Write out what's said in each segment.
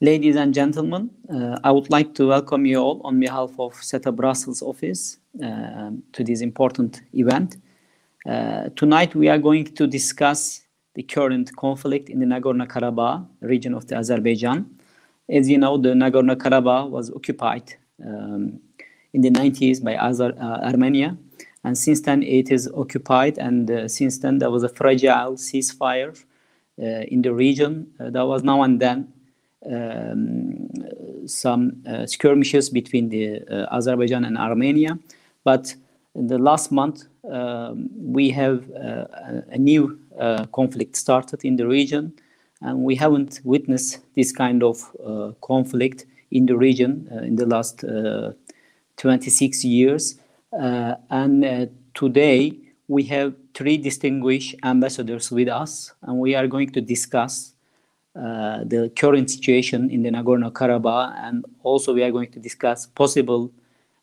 Ladies and gentlemen, uh, I would like to welcome you all on behalf of SETA Brussels office uh, to this important event. Uh, tonight we are going to discuss the current conflict in the Nagorno-Karabakh region of the Azerbaijan. As you know, the Nagorno-Karabakh was occupied um, in the 90s by Azer uh, Armenia, and since then it is occupied, and uh, since then there was a fragile ceasefire uh, in the region. there was now and then um, some uh, skirmishes between the uh, Azerbaijan and Armenia. But in the last month, um, we have uh, a new conflict started in the region, and we haven't witnessed this kind of conflict in the region in the last 26 years. and today, we have three distinguished ambassadors with us, and we are going to discuss uh, the current situation in the Nagorno-Karabakh, and also we are going to discuss possible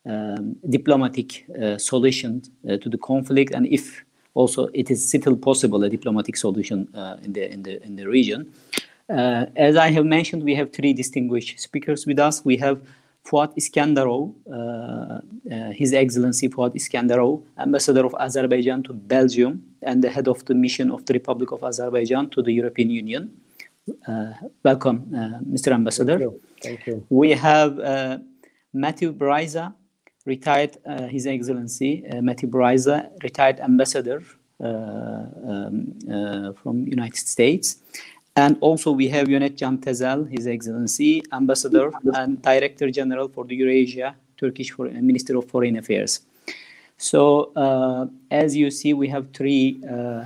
um, diplomatic uh, solutions uh, to the conflict, and if also it is still possible a diplomatic solution uh, in the in the in the region. Uh, as I have mentioned, we have three distinguished speakers with us. We have Fuat Iskandarov, His Excellency Fuat Iskandarov, Ambassador of Azerbaijan to Belgium and the head of the mission of the Republic of Azerbaijan to the European Union. Uh, welcome, uh, Mr. Ambassador. Thank you. Thank you. We have uh, Matthew Bryza, retired, His Excellency Matthew Bryza, retired ambassador um, from United States. And also we have Yonet Can Tezel, His Excellency, Ambassador and Director General for the Eurasia, Turkish Foreign, Minister of Foreign Affairs. So uh, as you see, we have three uh,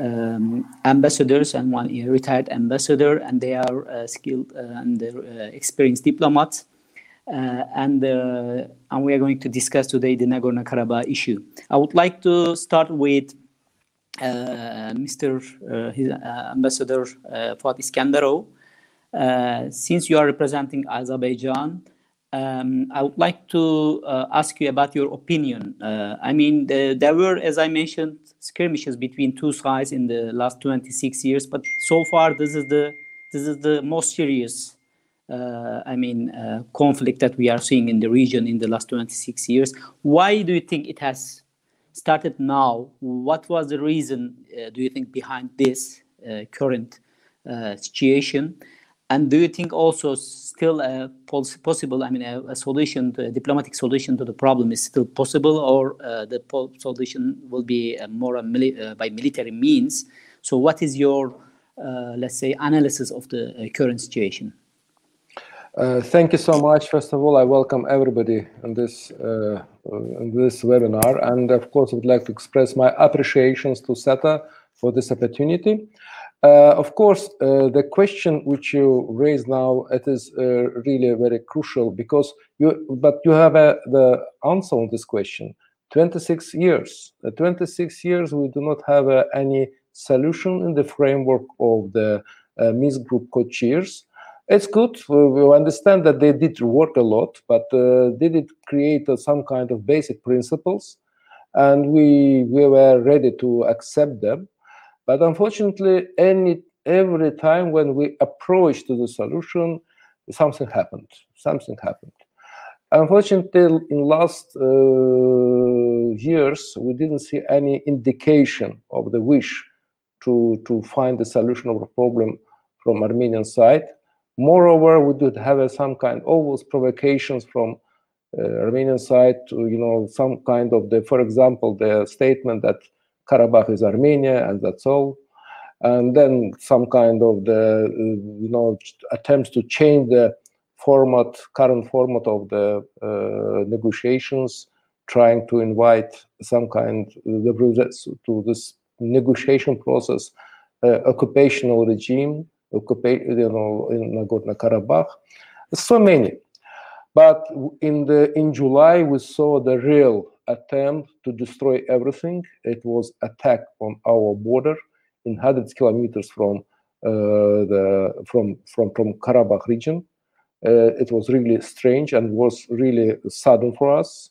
um, ambassadors and one retired ambassador, and they are uh, skilled uh, and uh, experienced diplomats. Uh, and and we are going to discuss today the Nagorno-Karabakh issue. I would like to start with Mr. His, Ambassador Fuat Iskandarov. since you are representing Azerbaijan, um, I would like to uh, ask you about your opinion. Uh, I mean, the, there were, as I mentioned, skirmishes between two sides in the last 26 years, but so far this is the this is the most serious, uh, I mean, uh, conflict that we are seeing in the region in the last 26 years. Why do you think it has started now? What was the reason, uh, do you think, behind this uh, current situation? And do you think also still a possible, I mean, a, a solution, a diplomatic solution to the problem is still possible, or uh, the solution will be uh, more mili uh, by military means? So, what is your, uh, let's say, analysis of the uh, current situation? Uh, thank you so much. First of all, I welcome everybody in this in this webinar, and of course, I would like to express my appreciations to SETA for this opportunity. Uh, of course, uh, the question which you raise now it is uh, really very crucial because you but you have the answer on this question. 26 years. 26 years we do not have any solution in the framework of the uh, Minsk group co-chairs. It's good. We understand that they did work a lot, but uh, did it create uh, some kind of basic principles? And we we were ready to accept them but unfortunately, any every time when we approach to the solution, something happened. Something happened. Unfortunately, in last uh, years, we didn't see any indication of the wish to, to find the solution of the problem from Armenian side. Moreover, we did have uh, some kind always provocations from uh, Armenian side to, you know, some kind of the, for example, the statement that Karabakh is Armenia, and that's all. And then some kind of the you know attempts to change the format, current format of the uh, negotiations, trying to invite some kind the to this negotiation process, uh, occupational regime, you know, in Nagorno-Karabakh. So many, but in the in July we saw the real attempt to destroy everything. It was attack on our border in hundreds kilometers from uh, the from from from Karabakh region. Uh, it was really strange and was really sudden for us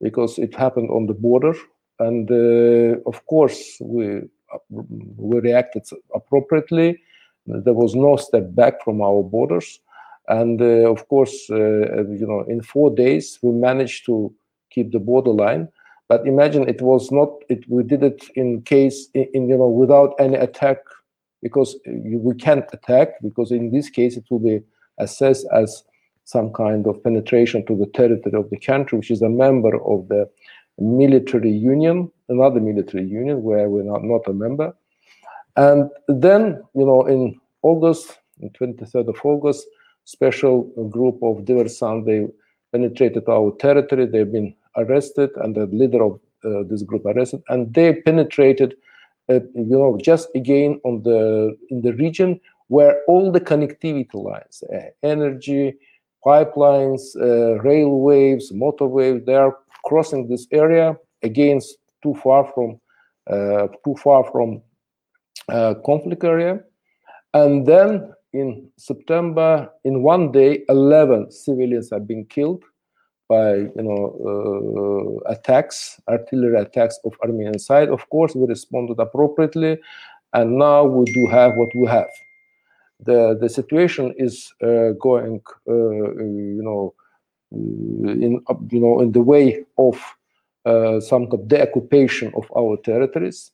because it happened on the border, and uh, of course we we reacted appropriately. There was no step back from our borders, And uh, of course, uh, you know, in four days we managed to keep the borderline. But imagine it was not. It we did it in case in, in you know without any attack because uh, you, we can't attack because in this case it will be assessed as some kind of penetration to the territory of the country, which is a member of the military union, another military union where we're not, not a member. And then, you know, in August, in 23rd of August, special group of diversants, they penetrated our territory. They've been arrested and the leader of uh, this group arrested. And they penetrated, uh, you know, just again on the in the region where all the connectivity lines, uh, energy, pipelines, uh, railways, motorways, they are crossing this area against too far from uh, too far from uh, conflict area. And then in September, in one day, 11 civilians have been killed by you know uh, attacks, artillery attacks of Armenian side. Of course, we responded appropriately, and now we do have what we have. The the situation is uh, going, uh, you know, in you know in the way of uh, some of the occupation of our territories.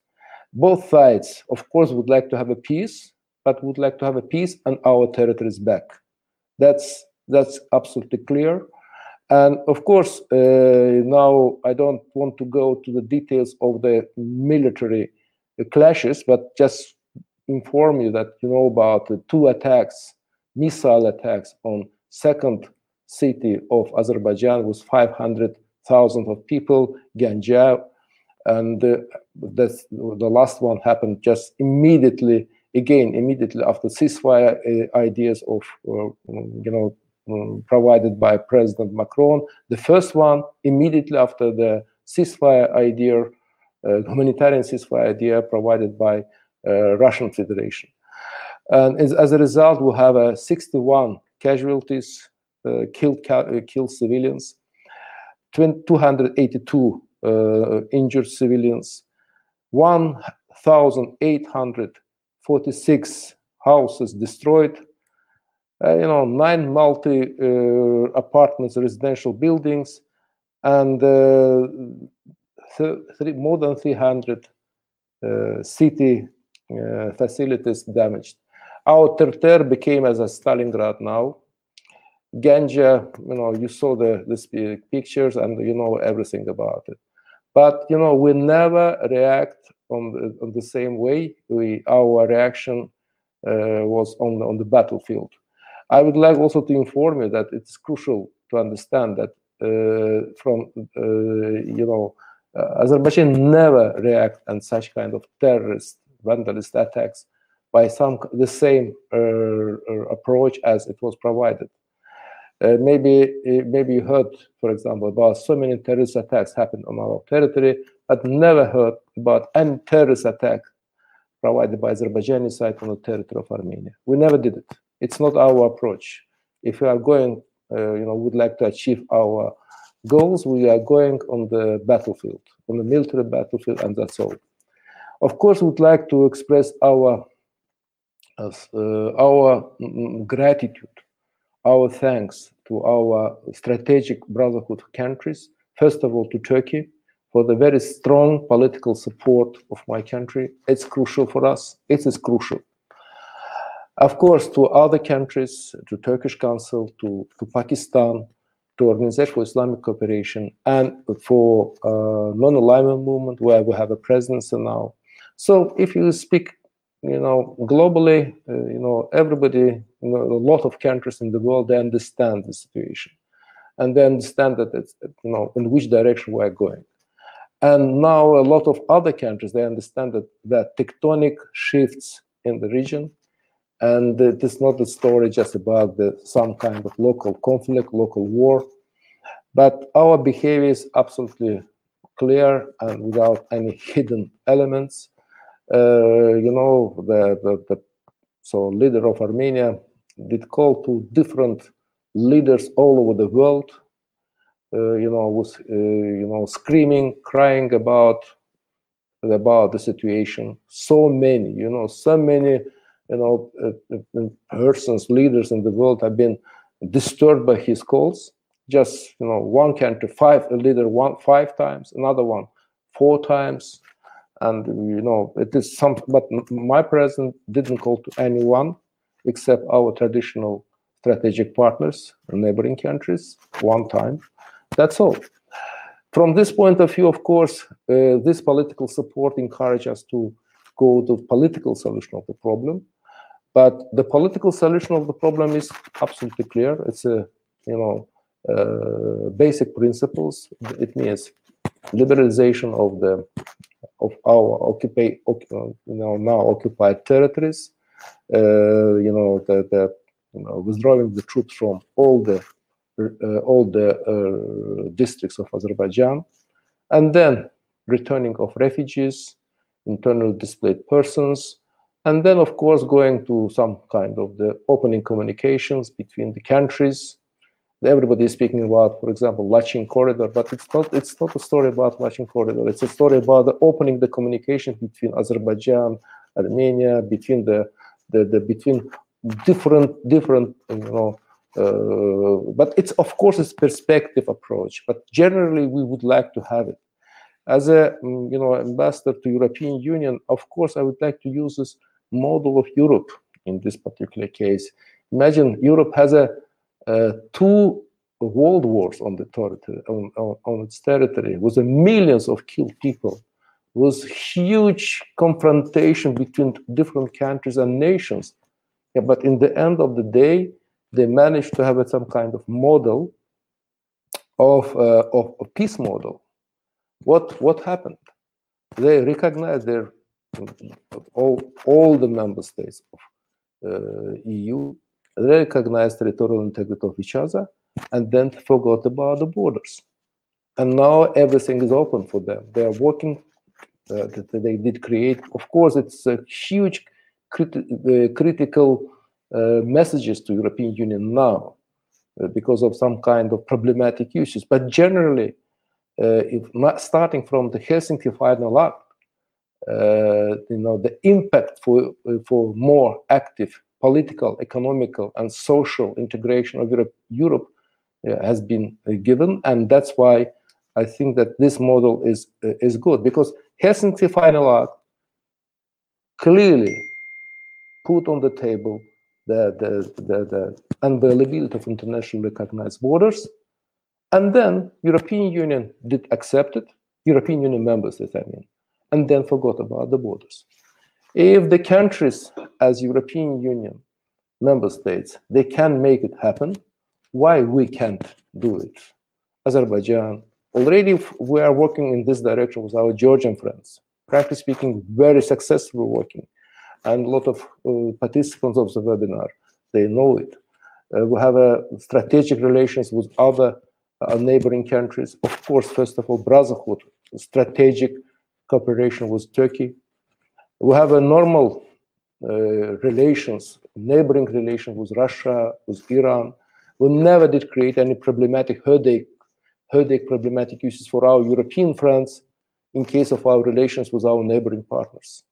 Both sides, of course, would like to have a peace, but would like to have a peace and our territories back. That's that's absolutely clear. And of course, uh, now I don't want to go to the details of the military clashes, but just inform you that you know about the two attacks, missile attacks on second city of Azerbaijan with 500,000 of people, Ganja, and uh, the last one happened just immediately again immediately after ceasefire uh, ideas of uh, you know um, provided by President Macron. The first one immediately after the ceasefire idea, uh, humanitarian ceasefire idea provided by uh, Russian Federation. And as, as, a result, we have uh, 61 casualties, uh, killed, killed civilians, 282 injured civilians, 1,846 houses destroyed, uh, you know, nine multi uh, apartments, residential buildings, and uh, th- more than 300 city facilities damaged. Our Terter became as a Stalingrad now. Ganja, you know, you saw the, the pictures and you know everything about it. But you know, we never react on the, on the same way. We our reaction uh, was on on the battlefield. I would like also to inform you that it's crucial to understand that uh, from uh, you know uh, Azerbaijan never react on such kind of terrorist vandalist attacks by some the same uh, uh, approach as it was provided. Uh, maybe maybe you heard, for example, about so many terrorist attacks happened on our territory, but never heard about any terrorist attack provided by Azerbaijani side on the territory of Armenia. We never did it. It's not our approach. If we are going, uh, you know, would like to achieve our goals, we are going on the battlefield, on the military battlefield, and that's all. Of course, we'd like to express our uh, our mm, gratitude, our thanks to our strategic brotherhood countries. First of all, to Turkey for the very strong political support of my country. It's crucial for us. It is crucial. Of course, to other countries, to Turkish Council, to, to Pakistan, to Organization for Islamic Cooperation, and for uh, non-alignment movement, where we have a presence now. So if you speak, you know, globally, uh, you know, everybody, you know, a lot of countries in the world, they understand the situation, and they understand that it's, you know, in which direction we're going. And now a lot of other countries, they understand that that tectonic shifts in the region and it is not a story just about the, some kind of local conflict, local war, but our behavior is absolutely clear and without any hidden elements. Uh, you know, the, the, the so leader of Armenia did call to different leaders all over the world. Uh, you know, was uh, you know screaming, crying about about the situation. So many, you know, so many you know, uh, uh, persons, leaders in the world have been disturbed by his calls. Just you know, one country, five a leader one five times, another one four times, and you know it is some. But my president didn't call to anyone except our traditional strategic partners, neighboring countries, one time. That's all. From this point of view, of course, uh, this political support encourages us to go to political solution of the problem. But the political solution of the problem is absolutely clear. It's a, you know, uh, basic principles. It means liberalization of the of our occupy, you know, now occupied territories. Uh, you know, the, the you know, withdrawing the troops from all the uh, all the uh, districts of Azerbaijan, and then returning of refugees, internally displaced persons, and then of course going to some kind of the opening communications between the countries. Everybody is speaking about, for example, Lachin corridor, but it's not it's not a story about Lachin corridor. It's a story about the opening the communication between Azerbaijan, Armenia, between the the, the between different different you know uh, but it's of course it's perspective approach but generally we would like to have it as a mm, you know ambassador to european union of course i would like to use this model of europe in this particular case imagine europe has a two world wars on the territory on, on, on its territory with millions of killed people was huge confrontation between different countries and nations yeah, but in the end of the day, they managed to have some kind of model of, uh, of a peace model. What what happened? They recognized their all all the member states of uh, EU recognized territorial integrity of each other and then forgot about the borders. And now everything is open for them. They are working. Uh, they did create. Of course, it's a huge criti critical uh, messages to European Union now uh, because of some kind of problematic issues. But generally, uh, if not starting from the Helsinki Final Act, you know, the impact for for more active political, economical, and social integration of Europe, Europe uh, has been uh, given, and that's why I think that this model is uh, is good. Because Helsinki Final Act clearly put on the table the, the, the, the unavailability of internationally recognized borders. And then European Union did accept it, European Union members, that I mean, and then forgot about the borders. If the countries as European Union member states, they can make it happen, why we can't do it? Azerbaijan, already we are working in this direction with our Georgian friends, practically speaking, very successfully working and a lot of uh, participants of the webinar, they know it. Uh, we have a strategic relations with other uh, neighboring countries. Of course, first of all, brotherhood, strategic cooperation with Turkey. We have a normal uh, relations, neighboring relations with Russia, with Iran. We never did create any problematic headache, headache problematic issues for our European friends in case of our relations with our neighboring partners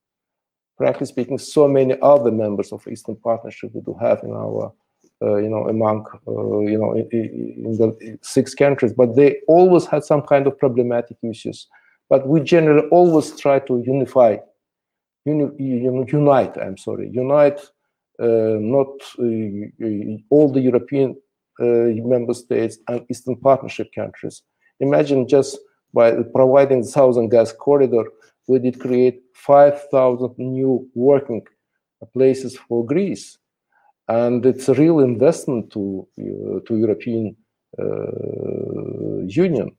Frankly speaking, so many other members of Eastern Partnership we do have in our, uh, you know, among, uh, you know, in, in, the six countries, but they always had some kind of problematic issues. But we generally always try to unify, uni, unite, I'm sorry, unite uh, not uh, all the European uh, member states and Eastern Partnership countries. Imagine just by providing the Southern Gas Corridor, we did create 5,000 new working places for Greece. And it's a real investment to, uh, to European uh, Union.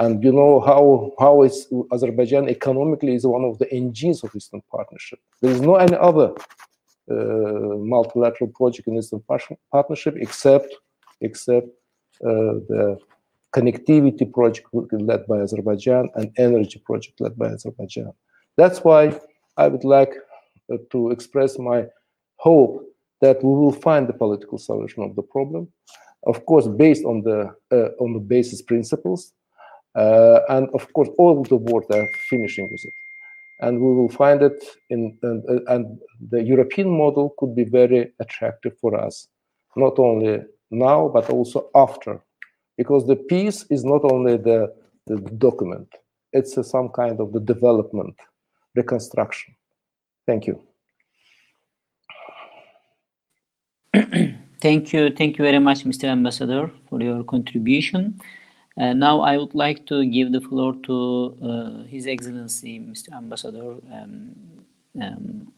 And you know how, how is Azerbaijan economically is one of the engines of Eastern Partnership. There is no any other uh, multilateral project in Eastern Partnership except, except uh, the connectivity project led by Azerbaijan and energy project led by Azerbaijan. That's why I would like uh, to express my hope that we will find the political solution of the problem, of course, based on the uh, on the basis principles, and of course, all the world are finishing with it, and we will find it in and, uh, and the European model could be very attractive for us, not only now, but also after, because the peace is not only the, the document, it's a, some kind of the development, reconstruction. Thank you. thank you. Thank you very much, Mr. Ambassador, for your contribution. Uh, now I would like to give the floor to uh, His Excellency, Mr. Ambassador um, um,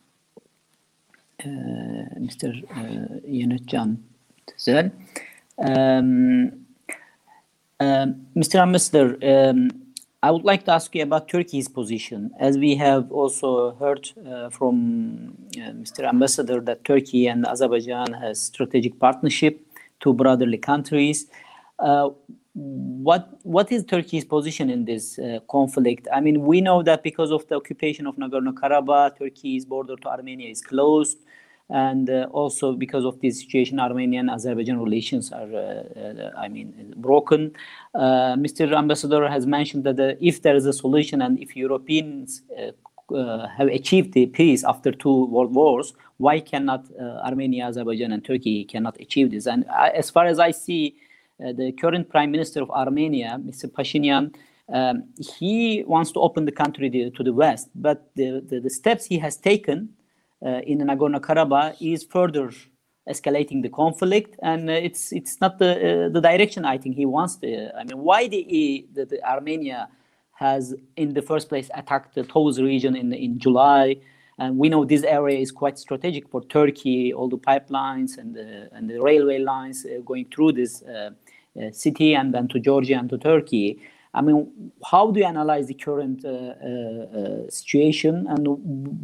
uh, Mr. Uh, Yunuscan Tezel. Um, Mr. Um, Ambassador, um, I would like to ask you about Turkey's position. As we have also heard uh, from uh, Mr. Ambassador that Turkey and Azerbaijan has strategic partnership, two brotherly countries. What what is Turkey's position in this uh, conflict? I mean, we know that because of the occupation of Nagorno-Karabakh, Turkey's border to Armenia is closed and uh, also because of this situation, Armenian Azerbaijan relations are, uh, uh, I mean, broken. Uh, Mr. Ambassador has mentioned that uh, if there is a solution and if Europeans have achieved the peace after two world wars, why cannot Armenia, Azerbaijan, and Turkey cannot achieve this? And as far as I see, the current Prime Minister of Armenia, Mr. Pashinyan, um, he wants to open the country to the West, but the, the, the steps he has taken uh, in Nagorno-Karabakh is further escalating the conflict, and uh, it's it's not the uh, the direction I think he wants. To, I mean, why the, the, the Armenia has in the first place attacked the Tovuz region in in July, and we know this area is quite strategic for Turkey. All the pipelines and the and the railway lines going through this city and then to Georgia and to Turkey. I mean, how do you analyze the current uh, uh, uh, situation, and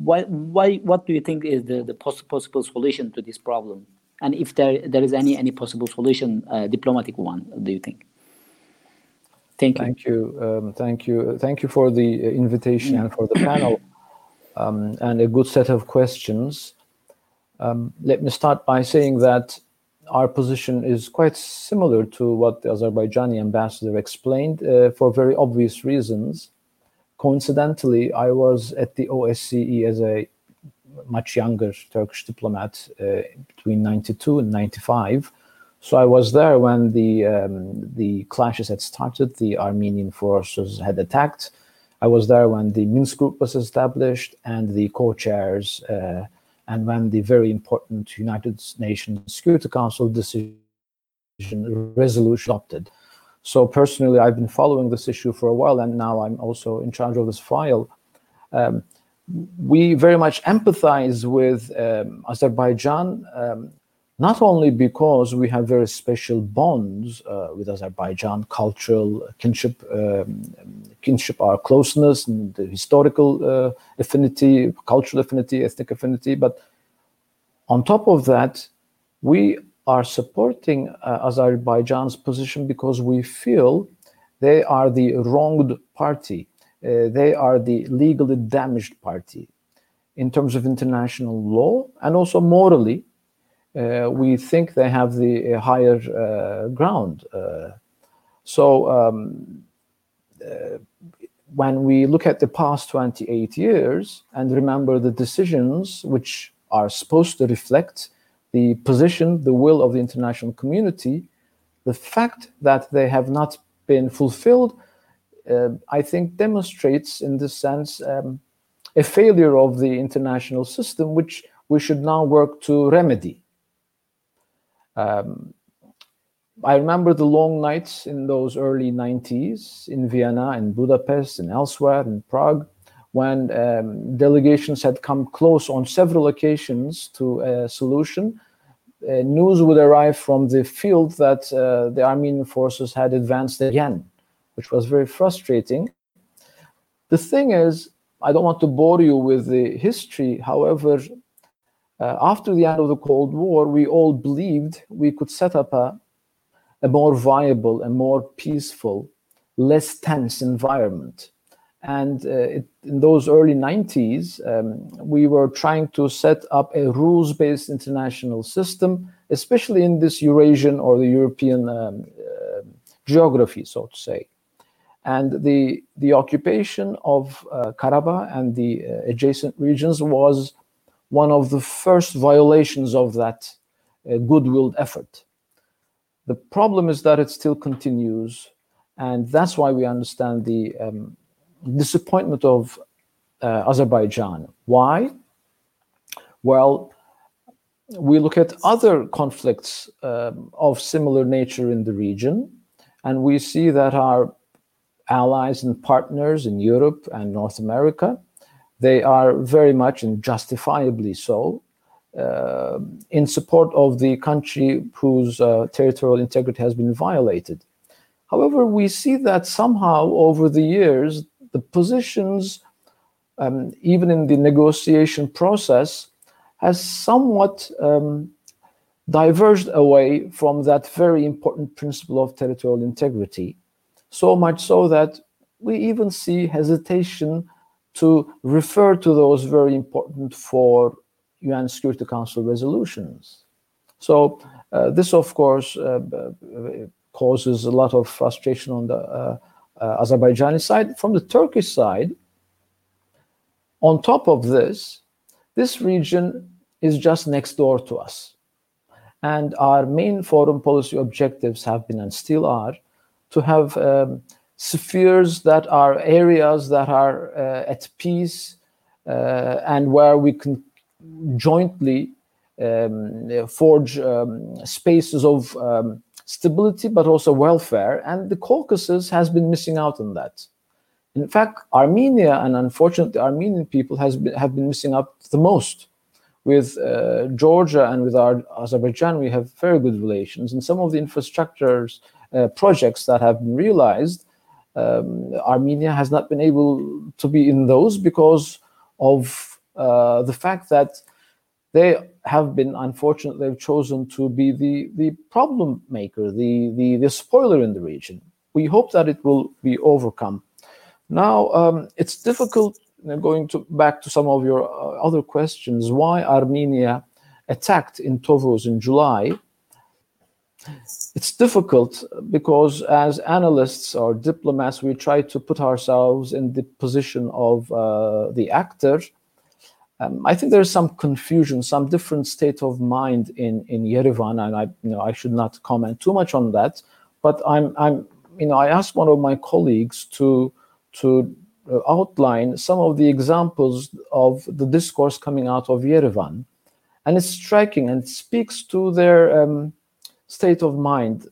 why, why, what do you think is the, the poss possible solution to this problem? And if there there is any any possible solution, uh, diplomatic one, do you think? Thank you. Thank you. Um, thank you. Thank you for the invitation mm. and for the panel, um, and a good set of questions. Um, let me start by saying that our position is quite similar to what the Azerbaijani ambassador explained uh, for very obvious reasons. Coincidentally, I was at the OSCE as a much younger Turkish diplomat uh, between 92 and 95. So I was there when the um, the clashes had started, the Armenian forces had attacked. I was there when the Minsk group was established and the co-chairs uh, and when the very important United Nations Security Council decision resolution adopted. So personally, I've been following this issue for a while, and now I'm also in charge of this file. Um, we very much empathize with um, Azerbaijan, um, not only because we have very special bonds uh, with Azerbaijan, cultural kinship, um, kinship, our closeness and the historical uh, affinity, cultural affinity, ethnic affinity. But on top of that, we are supporting uh, Azerbaijan's position because we feel they are the wronged party. Uh, they are the legally damaged party in terms of international law and also morally. Uh, we think they have the uh, higher uh, ground. So um, when we look at the past 28 years and remember the decisions which are supposed to reflect the position, the will of the international community, the fact that they have not been fulfilled, uh, I think demonstrates in this sense um, a failure of the international system, which we should now work to remedy. Um, I remember the long nights in those early 90s in Vienna and Budapest and elsewhere in Prague when um, delegations had come close on several occasions to a solution. Uh, news would arrive from the field that uh, the Armenian forces had advanced again, which was very frustrating. The thing is, I don't want to bore you with the history. However, uh, after the end of the Cold War, we all believed we could set up a a more viable, a more peaceful, less tense environment. And uh, it, in those early 90s, um, we were trying to set up a rules based international system, especially in this Eurasian or the European um, uh, geography, so to say. And the, the occupation of uh, Karabakh and the uh, adjacent regions was one of the first violations of that uh, goodwill effort. The problem is that it still continues, and that's why we understand the um, disappointment of uh, Azerbaijan. Why? Well, we look at other conflicts um, of similar nature in the region, and we see that our allies and partners in Europe and North America, they are very much and justifiably so uh, in support of the country whose uh, territorial integrity has been violated. However, we see that somehow over the years, the positions, um, even in the negotiation process, has somewhat um, diverged away from that very important principle of territorial integrity. So much so that we even see hesitation to refer to those very important for UN Security Council resolutions. So uh, this, of course, uh, uh, causes a lot of frustration on the uh, uh, Azerbaijani side. From the Turkish side, on top of this, this region is just next door to us. And our main foreign policy objectives have been and still are to have um, spheres that are areas that are uh, at peace uh, and where we can jointly um, forge um, spaces of um, stability but also welfare. And the Caucasus has been missing out on that. In fact, Armenia and unfortunately Armenian people has been, have been missing out the most. With uh, Georgia and with our Azerbaijan, we have very good relations. And some of the infrastructures uh, projects that have been realized, um, Armenia has not been able to be in those because of uh, the fact that they have been unfortunately chosen to be the the problem maker, the the the spoiler in the region. We hope that it will be overcome. Now um, it's difficult. Going to back to some of your uh, other questions, why Armenia attacked in Tovuz in July? It's difficult because as analysts or diplomats, we try to put ourselves in the position of uh, the actor um, I think there's some confusion, some different state of mind in in Yerevan, and I you know I should not comment too much on that. But I'm I'm you know I asked one of my colleagues to to uh, outline some of the examples of the discourse coming out of Yerevan, and it's striking and speaks to their um, state of mind,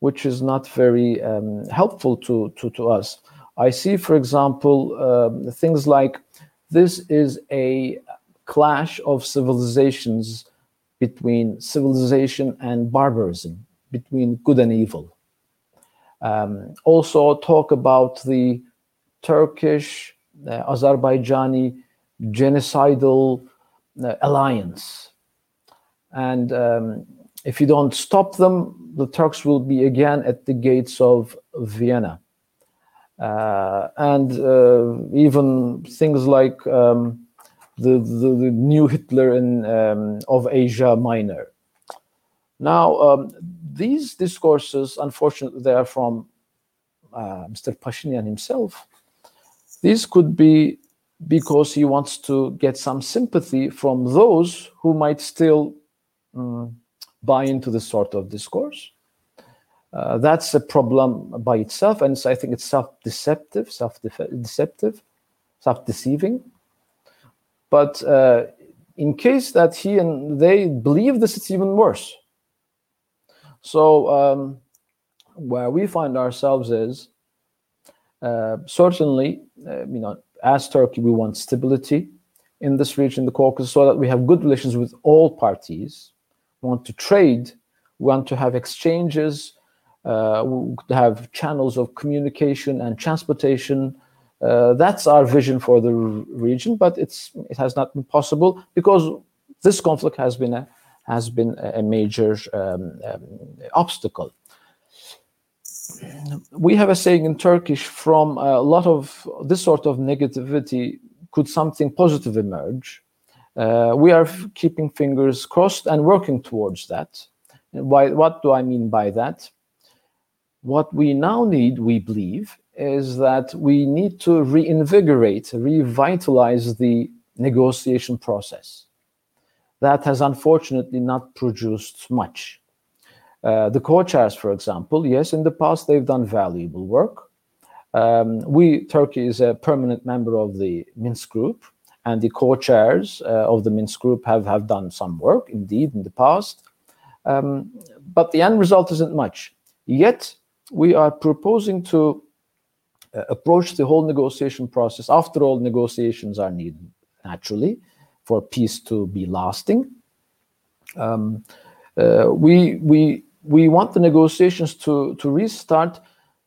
which is not very um, helpful to, to to us. I see, for example, uh, things like this is a clash of civilizations between civilization and barbarism, between good and evil. Um, also, talk about the Turkish uh, Azerbaijani genocidal uh, alliance. And um, if you don't stop them, the Turks will be again at the gates of Vienna. Uh, and uh, even things like um, the, the, the, new Hitler in, um, of Asia Minor. Now, um, these discourses, unfortunately, they are from uh, Mr. Pashinyan himself. These could be because he wants to get some sympathy from those who might still um, buy into this sort of discourse. Uh, that's a problem by itself, and so I think it's self-deceptive, self-deceptive, self-deceiving. But uh, in case that he and they believe this, it's even worse. So um, where we find ourselves is uh, certainly, uh, you know, as Turkey, we want stability in this region, the Caucasus, so that we have good relations with all parties. Want to trade. Want to have exchanges uh, have channels of communication and transportation. Uh, that's our vision for the region, but it's it has not been possible because this conflict has been a has been a major um, um, obstacle. We have a saying in Turkish: from a lot of this sort of negativity, could something positive emerge? Uh, we are keeping fingers crossed and working towards that. What do I mean by that? What we now need, we believe, is that we need to reinvigorate, revitalize the negotiation process. That has unfortunately not produced much. Uh, the co-chairs, for example, yes, in the past they've done valuable work. Um, we, Turkey is a permanent member of the Minsk group, and the co-chairs uh, of the Minsk group have, have done some work, indeed, in the past. Um, but the end result isn't much. Yet, we are proposing to uh, approach the whole negotiation process. After all, negotiations are needed, naturally, for peace to be lasting. Um, uh, we, we we want the negotiations to, to restart,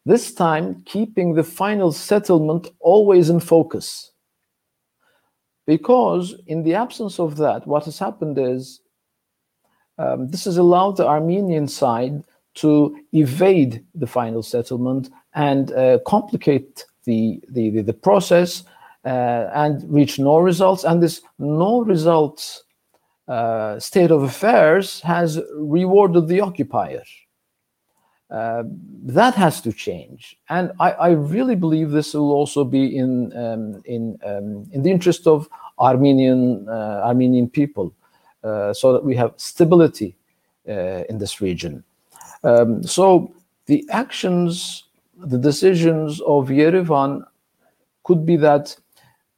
this time keeping the final settlement always in focus. Because in the absence of that, what has happened is um, this has allowed the Armenian side to evade the final settlement and uh, complicate the, the, the, the process uh, and reach no results. And this no results uh, state of affairs has rewarded the occupier. Uh, that has to change, and I, I, really believe this will also be in um, in um, in the interest of Armenian uh, Armenian people, uh, so that we have stability uh, in this region. Um, so the actions, the decisions of Yerevan could be that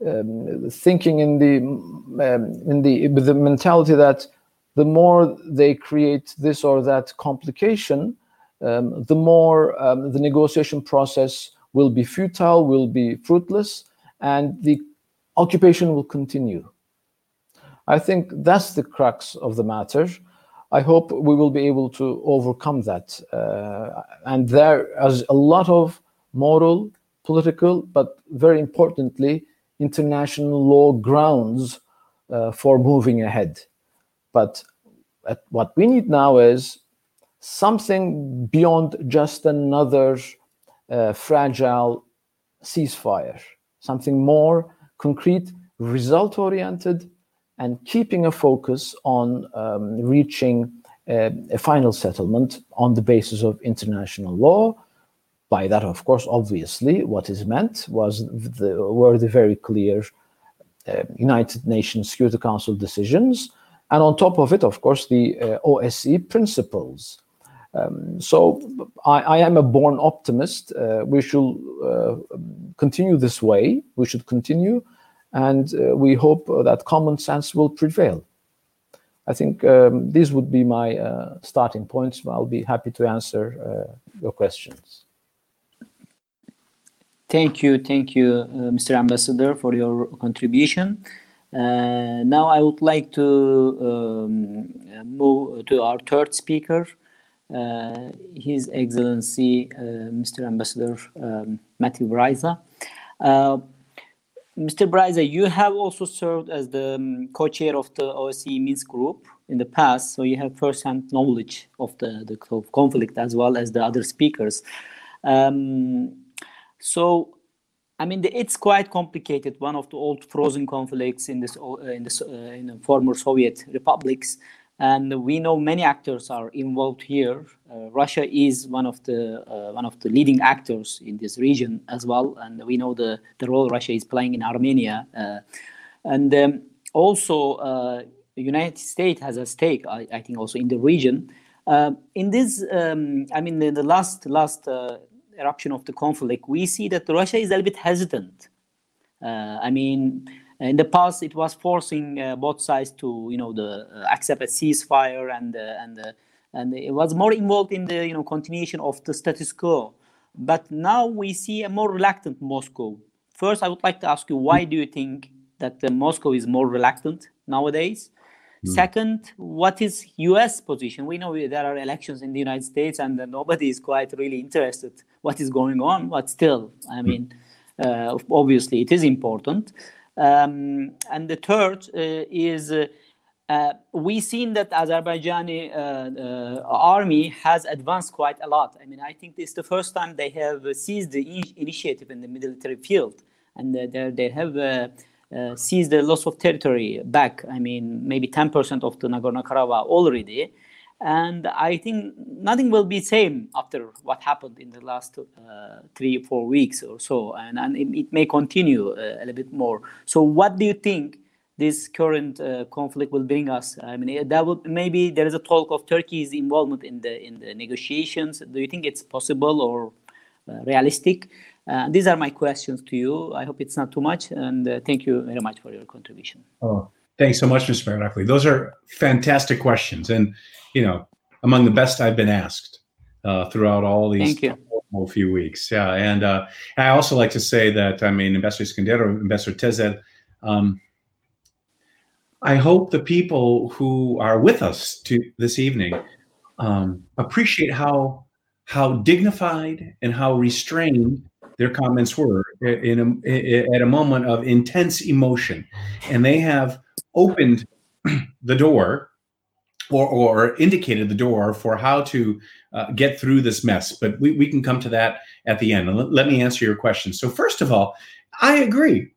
um, thinking in the um, in the with the mentality that the more they create this or that complication, um, the more um, the negotiation process will be futile, will be fruitless, and the occupation will continue. I think that's the crux of the matter. I hope we will be able to overcome that. Uh, and there is a lot of moral, political, but very importantly, international law grounds uh, for moving ahead. But what we need now is something beyond just another uh, fragile ceasefire, something more concrete, result oriented, and keeping a focus on um, reaching uh, a final settlement on the basis of international law. By that, of course, obviously, what is meant was the, were the very clear uh, United Nations Security Council decisions, and on top of it, of course, the uh, OSCE principles. Um, so I, I, am a born optimist. Uh, we should uh, continue this way. We should continue, and uh, we hope that common sense will prevail. I think um, these would be my uh, starting points. I'll be happy to answer your questions. Thank you, thank you, uh, Mr. Ambassador, for your contribution. Uh, now I would like to um, move to our third speaker, uh, His Excellency uh, Mr. Ambassador um, Matthew Bryza. Uh, Mr. Bryza, you have also served as the um, co-chair of the OSCE Minsk group in the past, so you have first-hand knowledge of the, the conflict as well as the other speakers. Um, so, I mean, the, it's quite complicated. One of the old frozen conflicts in this uh, in uh, in the former Soviet republics, and we know many actors are involved here. Uh, Russia is one of the uh, one of the leading actors in this region as well, and we know the the role Russia is playing in Armenia, uh, and um, also uh, the United States has a stake, I, I think, also in the region. in this, um, I mean, in the last last eruption of the conflict, we see that Russia is a little bit hesitant. Uh, I mean, in the past, it was forcing uh, both sides to, you know, the uh, accept a ceasefire, and uh, and uh, and it was more involved in the, you know, continuation of the status quo. But now we see a more reluctant Moscow. First, I would like to ask you, why do you think that Moscow is more reluctant nowadays? Mm. Second, what is U.S. position? We know there are elections in the United States, and nobody is quite really interested what is going on. But still, I hmm. mean, uh, obviously, it is important. Um, and the third uh, is uh, we've seen that Azerbaijani uh, army has advanced quite a lot. I mean, I think this is the first time they have seized the in initiative in the military field, and they have uh, sees the loss of territory back. I mean, maybe 10% of the Nagorno-Karabakh already. And I think nothing will be same after what happened in the last uh, three, four weeks or so. And, and it, it may continue uh, a little bit more. So what do you think this current uh, conflict will bring us. I mean, that would maybe there is a talk of Turkey's involvement in the in the negotiations. Do you think it's possible or uh, realistic? Uh, these are my questions to you. I hope it's not too much, and uh, thank you very much for your contribution. Oh, thanks so much, Mr. Merakli. Those are fantastic questions, and you know, among the best I've been asked uh, throughout all these few weeks. Yeah, and uh, I also like to say that I mean, Ambassador Iskandarov, Ambassador Tezel. Um, I hope the people who are with us to this evening um, appreciate how how dignified and how restrained their comments were in a, at a moment of intense emotion, and they have opened the door or, or indicated the door for how to uh, get through this mess. But we, we can come to that at the end. Let, let me answer your question. So, first of all, I agree.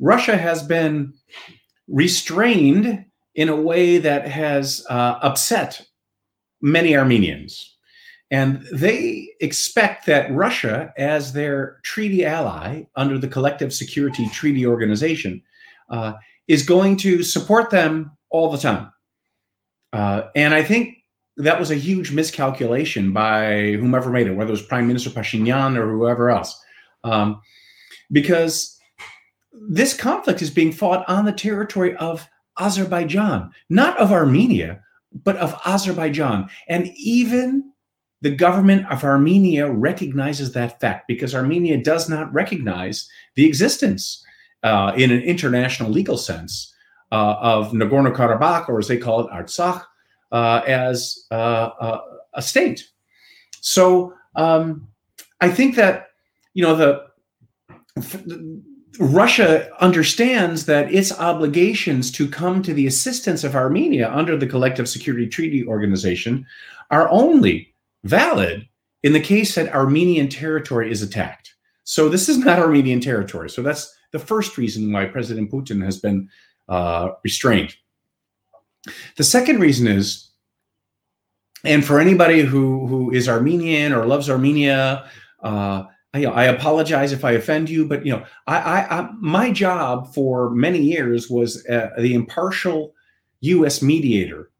Russia has been restrained in a way that has uh, upset many Armenians. And they expect that Russia, as their treaty ally under the Collective Security Treaty Organization, uh, is going to support them all the time. Uh, and I think that was a huge miscalculation by whomever made it, whether it was Prime Minister Pashinyan or whoever else. Um, because this conflict is being fought on the territory of Azerbaijan, not of Armenia, but of Azerbaijan. And even the government of Armenia recognizes that fact because Armenia does not recognize the existence uh, in an international legal sense uh, of Nagorno Karabakh, or as they call it, Artsakh, uh, as uh, uh, a state. So um, I think that you know the Russia understands that its obligations to come to the assistance of Armenia under the Collective Security Treaty Organization are only valid in the case that Armenian territory is attacked. So this is not Armenian territory. So that's the first reason why President Putin has been uh, restrained. The second reason is, and for anybody who who is Armenian or loves Armenia, uh, I, I, apologize if I offend you, but you know, I, I, I my job for many years was uh, the impartial U.S. mediator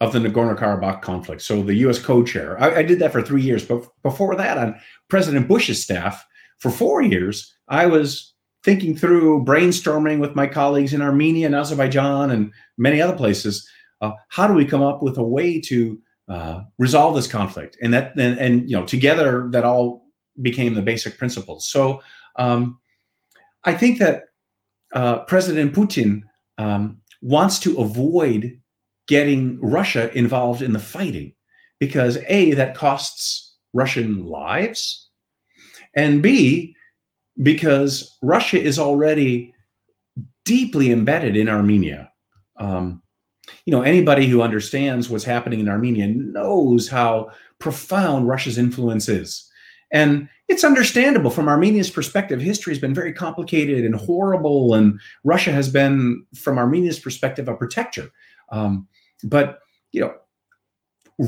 of the Nagorno-Karabakh conflict. So the U.S. co-chair. I, I, did that for three years, but before that, on President Bush's staff for four years, I was thinking through, brainstorming with my colleagues in Armenia and Azerbaijan and many other places. Uh, how do we come up with a way to uh, resolve this conflict? And that, and, and you know, together that all became the basic principles. So um, I think that uh, President Putin um, wants to avoid getting Russia involved in the fighting because A, that costs Russian lives, and B, because Russia is already deeply embedded in Armenia. Um, you know, anybody who understands what's happening in Armenia knows how profound Russia's influence is. And it's understandable from Armenia's perspective. History has been very complicated and horrible, and Russia has been, from Armenia's perspective, a protector. Um, but you know,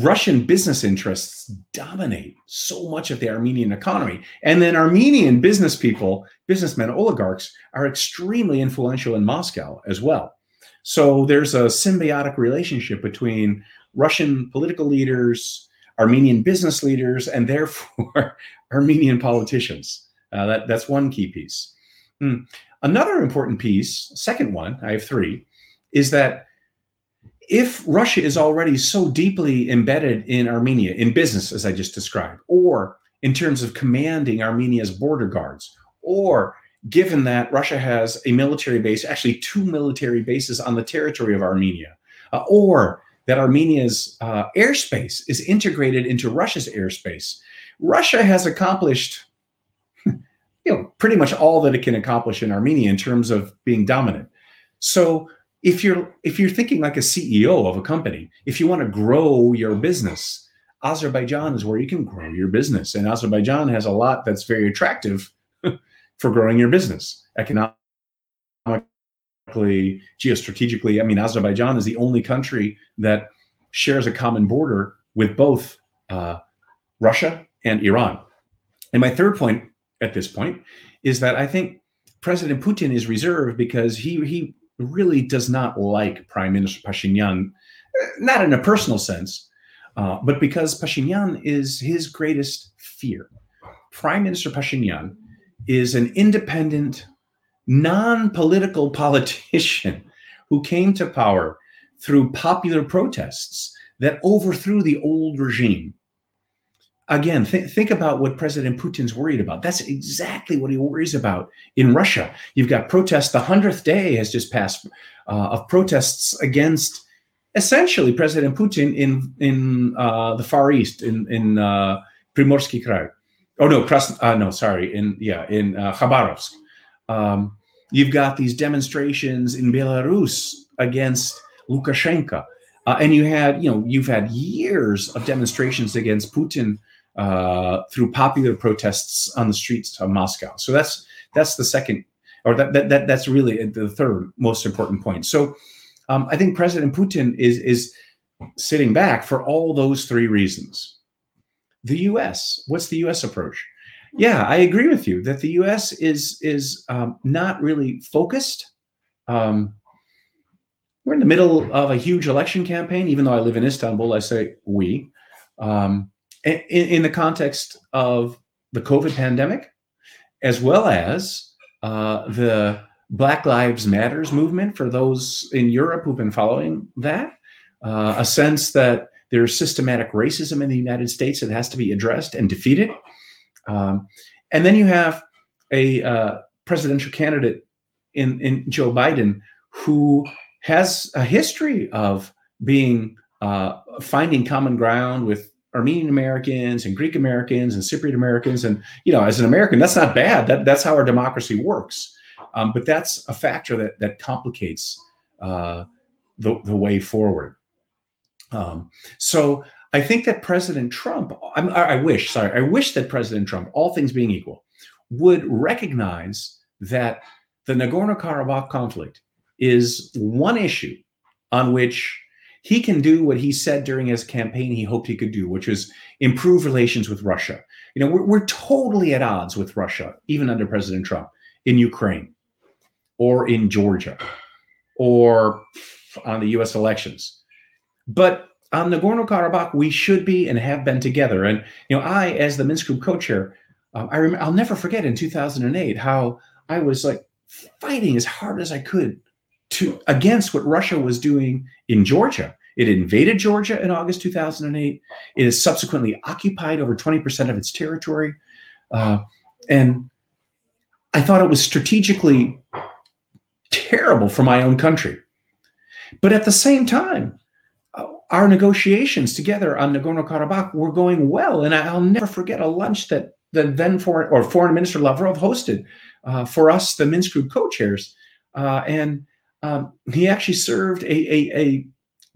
Russian business interests dominate so much of the Armenian economy, and then Armenian business people, businessmen, oligarchs, are extremely influential in Moscow as well. So there's a symbiotic relationship between Russian political leaders, Armenian business leaders, and therefore Armenian politicians. Uh, that, that's one key piece. Hmm. Another important piece, second one, I have three, is that if Russia is already so deeply embedded in Armenia, in business, as I just described, or in terms of commanding Armenia's border guards, or given that Russia has a military base, actually two military bases on the territory of Armenia, uh, or that Armenia's uh, airspace is integrated into Russia's airspace. Russia has accomplished, you know, pretty much all that it can accomplish in Armenia in terms of being dominant. So if you're if you're thinking like a CEO of a company, if you want to grow your business, Azerbaijan is where you can grow your business, and Azerbaijan has a lot that's very attractive for growing your business economically geostrategically. I mean, Azerbaijan is the only country that shares a common border with both uh, Russia and Iran. And my third point at this point is that I think President Putin is reserved because he he really does not like Prime Minister Pashinyan, eh, not in a personal sense, uh, but because Pashinyan is his greatest fear. Prime Minister Pashinyan is an independent, non political politician who came to power through popular protests that overthrew the old regime. Again, th- think about what President Putin's worried about. That's exactly what he worries about in Russia. You've got protests. The 100th day has just passed uh, of protests against essentially President Putin in in uh, the Far East, in in uh, Primorsky Krai. Oh no, Kras- uh, no, sorry, in yeah, in uh, Khabarovsk. Um, you've got these demonstrations in Belarus against Lukashenko, uh, and you had you know you've had years of demonstrations against Putin uh, through popular protests on the streets of Moscow. So that's that's the second, or that, that, that that's really the third most important point. So um, I think President Putin is is sitting back for all those three reasons. The U.S. What's the U.S. approach? Yeah, I agree with you that the U.S. is is um, not really focused. Um, we're in the middle of a huge election campaign. Even though I live in Istanbul, I say we. Um, in, in, the context of the COVID pandemic, as well as uh, the Black Lives Matters movement for those in Europe who've been following that, uh, a sense that there's systematic racism in the United States that has to be addressed and defeated. Um, and then you have a uh, presidential candidate in, in Joe Biden who has a history of being uh, finding common ground with Armenian Americans and Greek Americans and Cypriot Americans. And, you know, as an American, that's not bad. That, that's how our democracy works. Um, but that's a factor that, that complicates uh, the, the way forward. Um, so I think that President Trump, I'm, I wish, sorry, I wish that President Trump, all things being equal, would recognize that the Nagorno Karabakh conflict is one issue on which he can do what he said during his campaign he hoped he could do, which is improve relations with Russia. You know, we're, we're totally at odds with Russia, even under President Trump, in Ukraine or in Georgia or on the US elections. But on Nagorno Karabakh, we should be and have been together. And, you know, I, as the Minsk Group co chair, um, I'll never forget in 2008 how I was like fighting as hard as I could to against what Russia was doing in Georgia. It invaded Georgia in August 2008. It has subsequently occupied over 20% of its territory. Uh, and I thought it was strategically terrible for my own country. But at the same time, uh, our negotiations together on Nagorno Karabakh were going well. And I'll never forget a lunch that the then foreign or foreign minister Lavrov hosted uh, for us, the Minsk group co-chairs. Uh, and um, he actually served a, a, a,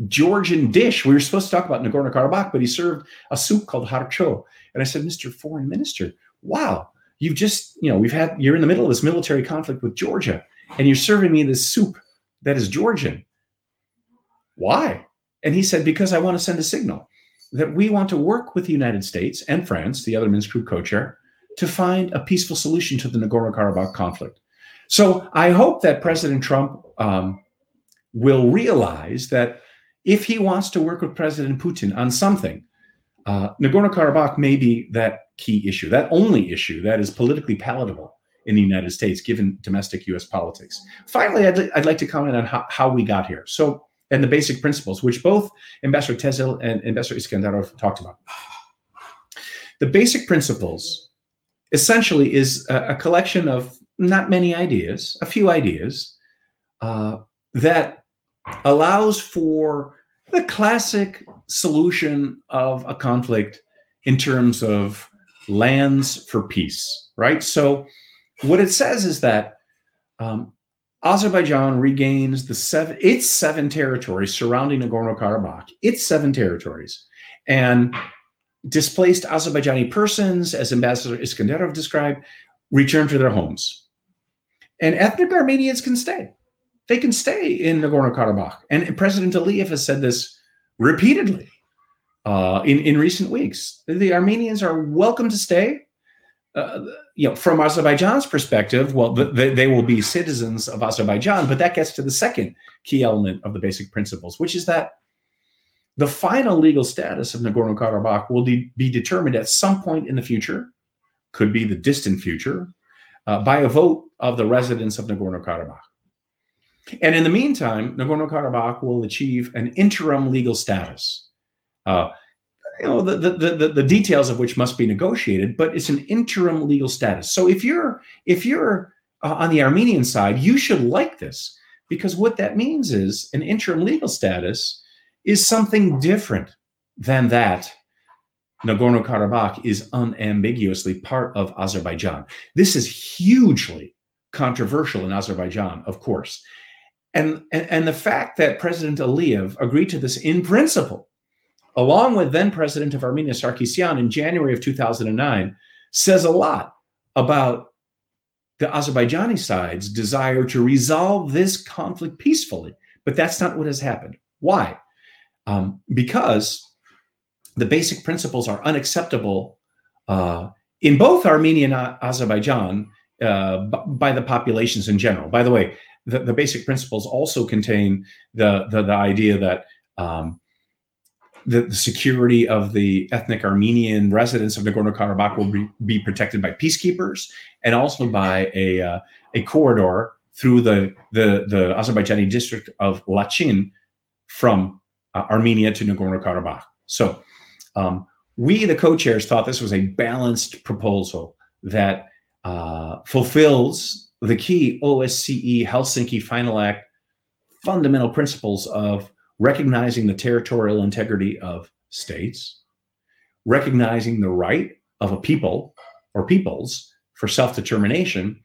Georgian dish. We were supposed to talk about Nagorno Karabakh, but he served a soup called harcho. And I said, Mr. Foreign Minister, wow, you've just, you know, we've had, you're in the middle of this military conflict with Georgia, and you're serving me this soup that is Georgian. Why? And he said, because I want to send a signal that we want to work with the United States and France, the other Minsk group co chair, to find a peaceful solution to the Nagorno Karabakh conflict. So I hope that President Trump um, will realize that if he wants to work with President Putin on something, uh, Nagorno Karabakh may be that key issue, that only issue that is politically palatable in the United States, given domestic US politics. Finally, I'd, li- I'd like to comment on how, how, we got here. So, and the basic principles, which both Ambassador Tezel and Ambassador Iskandarov talked about. The basic principles essentially is a, a collection of not many ideas, a few ideas uh, that allows for the classic solution of a conflict in terms of lands for peace, right? So, what it says is that um, Azerbaijan regains the seven its seven territories surrounding Nagorno Karabakh, its seven territories, and displaced Azerbaijani persons, as Ambassador Iskandarov described, return to their homes and ethnic Armenians can stay. They can stay in Nagorno Karabakh. And President Aliyev has said this repeatedly uh, in, in recent weeks. The Armenians are welcome to stay. uh, you know, from Azerbaijan's perspective, well, they, they will be citizens of Azerbaijan, but that gets to the second key element of the basic principles, which is that the final legal status of Nagorno Karabakh will de- be determined at some point in the future, could be the distant future, uh, by a vote of the residents of Nagorno Karabakh. And in the meantime, Nagorno Karabakh will achieve an interim legal status. Uh, you know, the, the, the, the, details of which must be negotiated, but it's an interim legal status. So if you're if you're uh, on the Armenian side, you should like this because what that means is an interim legal status is something different than that. Nagorno Karabakh is unambiguously part of Azerbaijan. This is hugely controversial in Azerbaijan, of course. And, and, and the fact that President Aliyev agreed to this in principle along with then president of Armenia, Sarkisyan, in January of 2009, says a lot about the Azerbaijani side's desire to resolve this conflict peacefully. But that's not what has happened. Why? Um, because the basic principles are unacceptable uh, in both Armenia and Azerbaijan uh, by the populations in general. By the way, the, the basic principles also contain the, the, the idea that um, the, the, security of the ethnic Armenian residents of Nagorno Karabakh will be, be protected by peacekeepers and also by a, uh, a corridor through the, the, the Azerbaijani district of Lachin from uh, Armenia to Nagorno Karabakh. So um, we, the co-chairs, thought this was a balanced proposal that uh, fulfills the key OSCE Helsinki Final Act fundamental principles of recognizing the territorial integrity of states, recognizing the right of a people or peoples for self determination,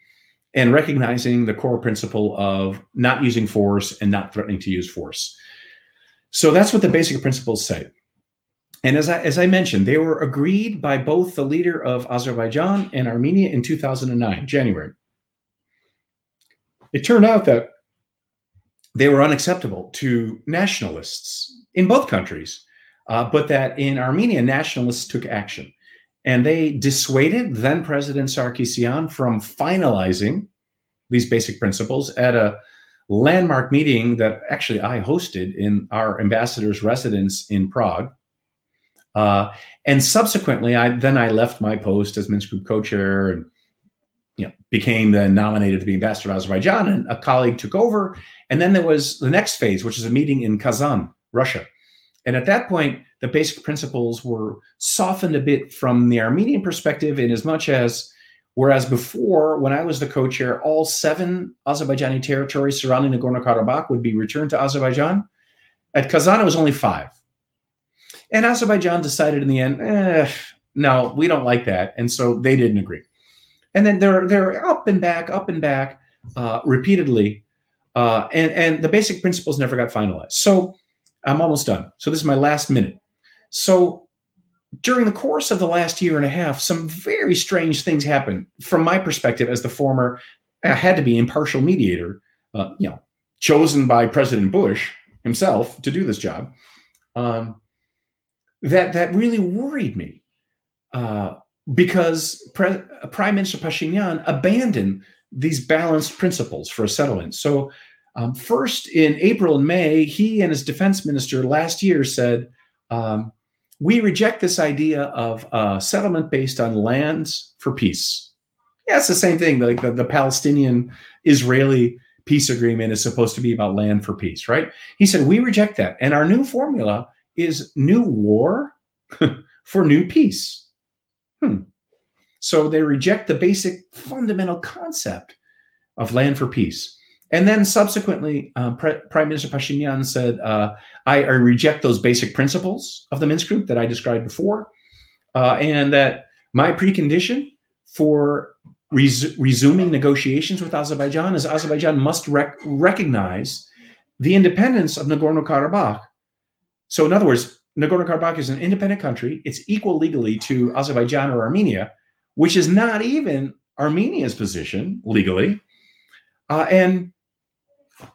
and recognizing the core principle of not using force and not threatening to use force. So that's what the basic principles say. And as I, as I mentioned, they were agreed by both the leader of Azerbaijan and Armenia in 2009, January. It turned out that they were unacceptable to nationalists in both countries, uh, but that in Armenia, nationalists took action. And they dissuaded then President Sarkisian from finalizing these basic principles at a landmark meeting that actually I hosted in our ambassador's residence in Prague. Uh, and subsequently, I then I left my post as Minsk Group co-chair and you know, became then nominated to be ambassador of Azerbaijan, and a colleague took over. And then there was the next phase, which is a meeting in Kazan, Russia. And at that point, the basic principles were softened a bit from the Armenian perspective, in as much as whereas before, when I was the co-chair, all seven Azerbaijani territories surrounding Nagorno Karabakh would be returned to Azerbaijan. At Kazan, it was only five. And Azerbaijan decided in the end, eh, no, we don't like that. And so they didn't agree and then they're they're up and back, up and back, uh, repeatedly, uh, and and the basic principles never got finalized. So I'm almost done. So this is my last minute. So during the course of the last year and a half, some very strange things happened from my perspective as the former. I had to be impartial mediator, uh, you know, chosen by President Bush himself to do this job. Um, that that really worried me. Uh, because Pre- Prime Minister Pashinyan abandoned these balanced principles for a settlement. So, um, first in April and May, he and his defense minister last year said, um, We reject this idea of a settlement based on lands for peace. Yeah, it's the same thing. Like the, the Palestinian Israeli peace agreement is supposed to be about land for peace, right? He said, We reject that. And our new formula is new war for new peace. Hmm. So they reject the basic fundamental concept of land for peace. And then subsequently, uh, Pre- Prime Minister Pashinyan said, uh, I, I, reject those basic principles of the Minsk Group that I described before, uh, and that my precondition for res- resuming negotiations with Azerbaijan is Azerbaijan must rec- recognize the independence of Nagorno Karabakh. So, in other words, Nagorno Karabakh is an independent country. It's equal legally to Azerbaijan or Armenia, which is not even Armenia's position legally. Uh, and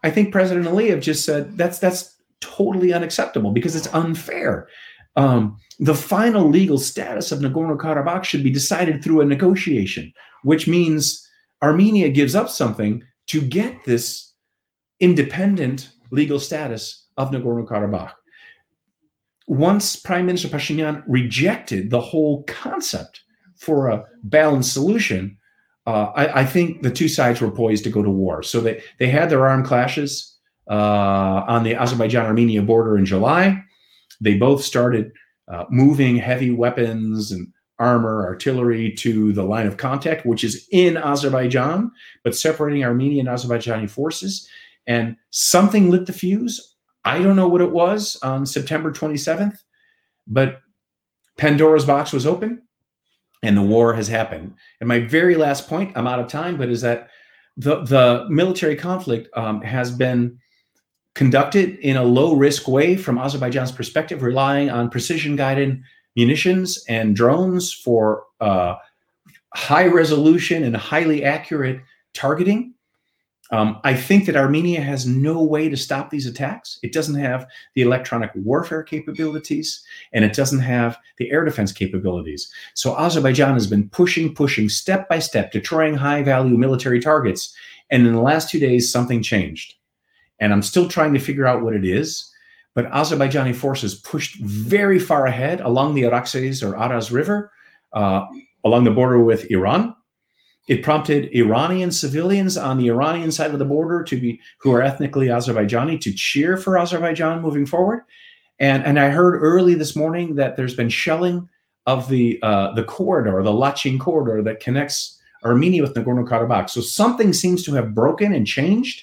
I think President Aliyev just said that's that's totally unacceptable because it's unfair. um, the final legal status of Nagorno Karabakh should be decided through a negotiation, which means Armenia gives up something to get this independent legal status of Nagorno Karabakh. Once Prime Minister Pashinyan rejected the whole concept for a balanced solution, uh, I, I, think the two sides were poised to go to war. So they, they had their armed clashes uh, on the Azerbaijan Armenia border in July. They both started uh, moving heavy weapons and armor, artillery to the line of contact, which is in Azerbaijan, but separating Armenian and Azerbaijani forces. And something lit the fuse. I don't know what it was on September 27th, but Pandora's box was open and the war has happened. And my very last point, I'm out of time, but is that the, the military conflict um, has been conducted in a low risk way from Azerbaijan's perspective, relying on precision guided munitions and drones for uh, high resolution and highly accurate targeting. Um, I think that Armenia has no way to stop these attacks. It doesn't have the electronic warfare capabilities and it doesn't have the air defense capabilities. So Azerbaijan has been pushing, pushing step by step, destroying high value military targets. And in the last two days, something changed and I'm still trying to figure out what it is. But Azerbaijani forces pushed very far ahead along the Araxes or Aras River, uh, along the border with Iran. It prompted Iranian civilians on the Iranian side of the border to be who are ethnically Azerbaijani to cheer for Azerbaijan moving forward. And and I heard early this morning that there's been shelling of the uh, the corridor, the Lachin corridor that connects Armenia with Nagorno Karabakh. So something seems to have broken and changed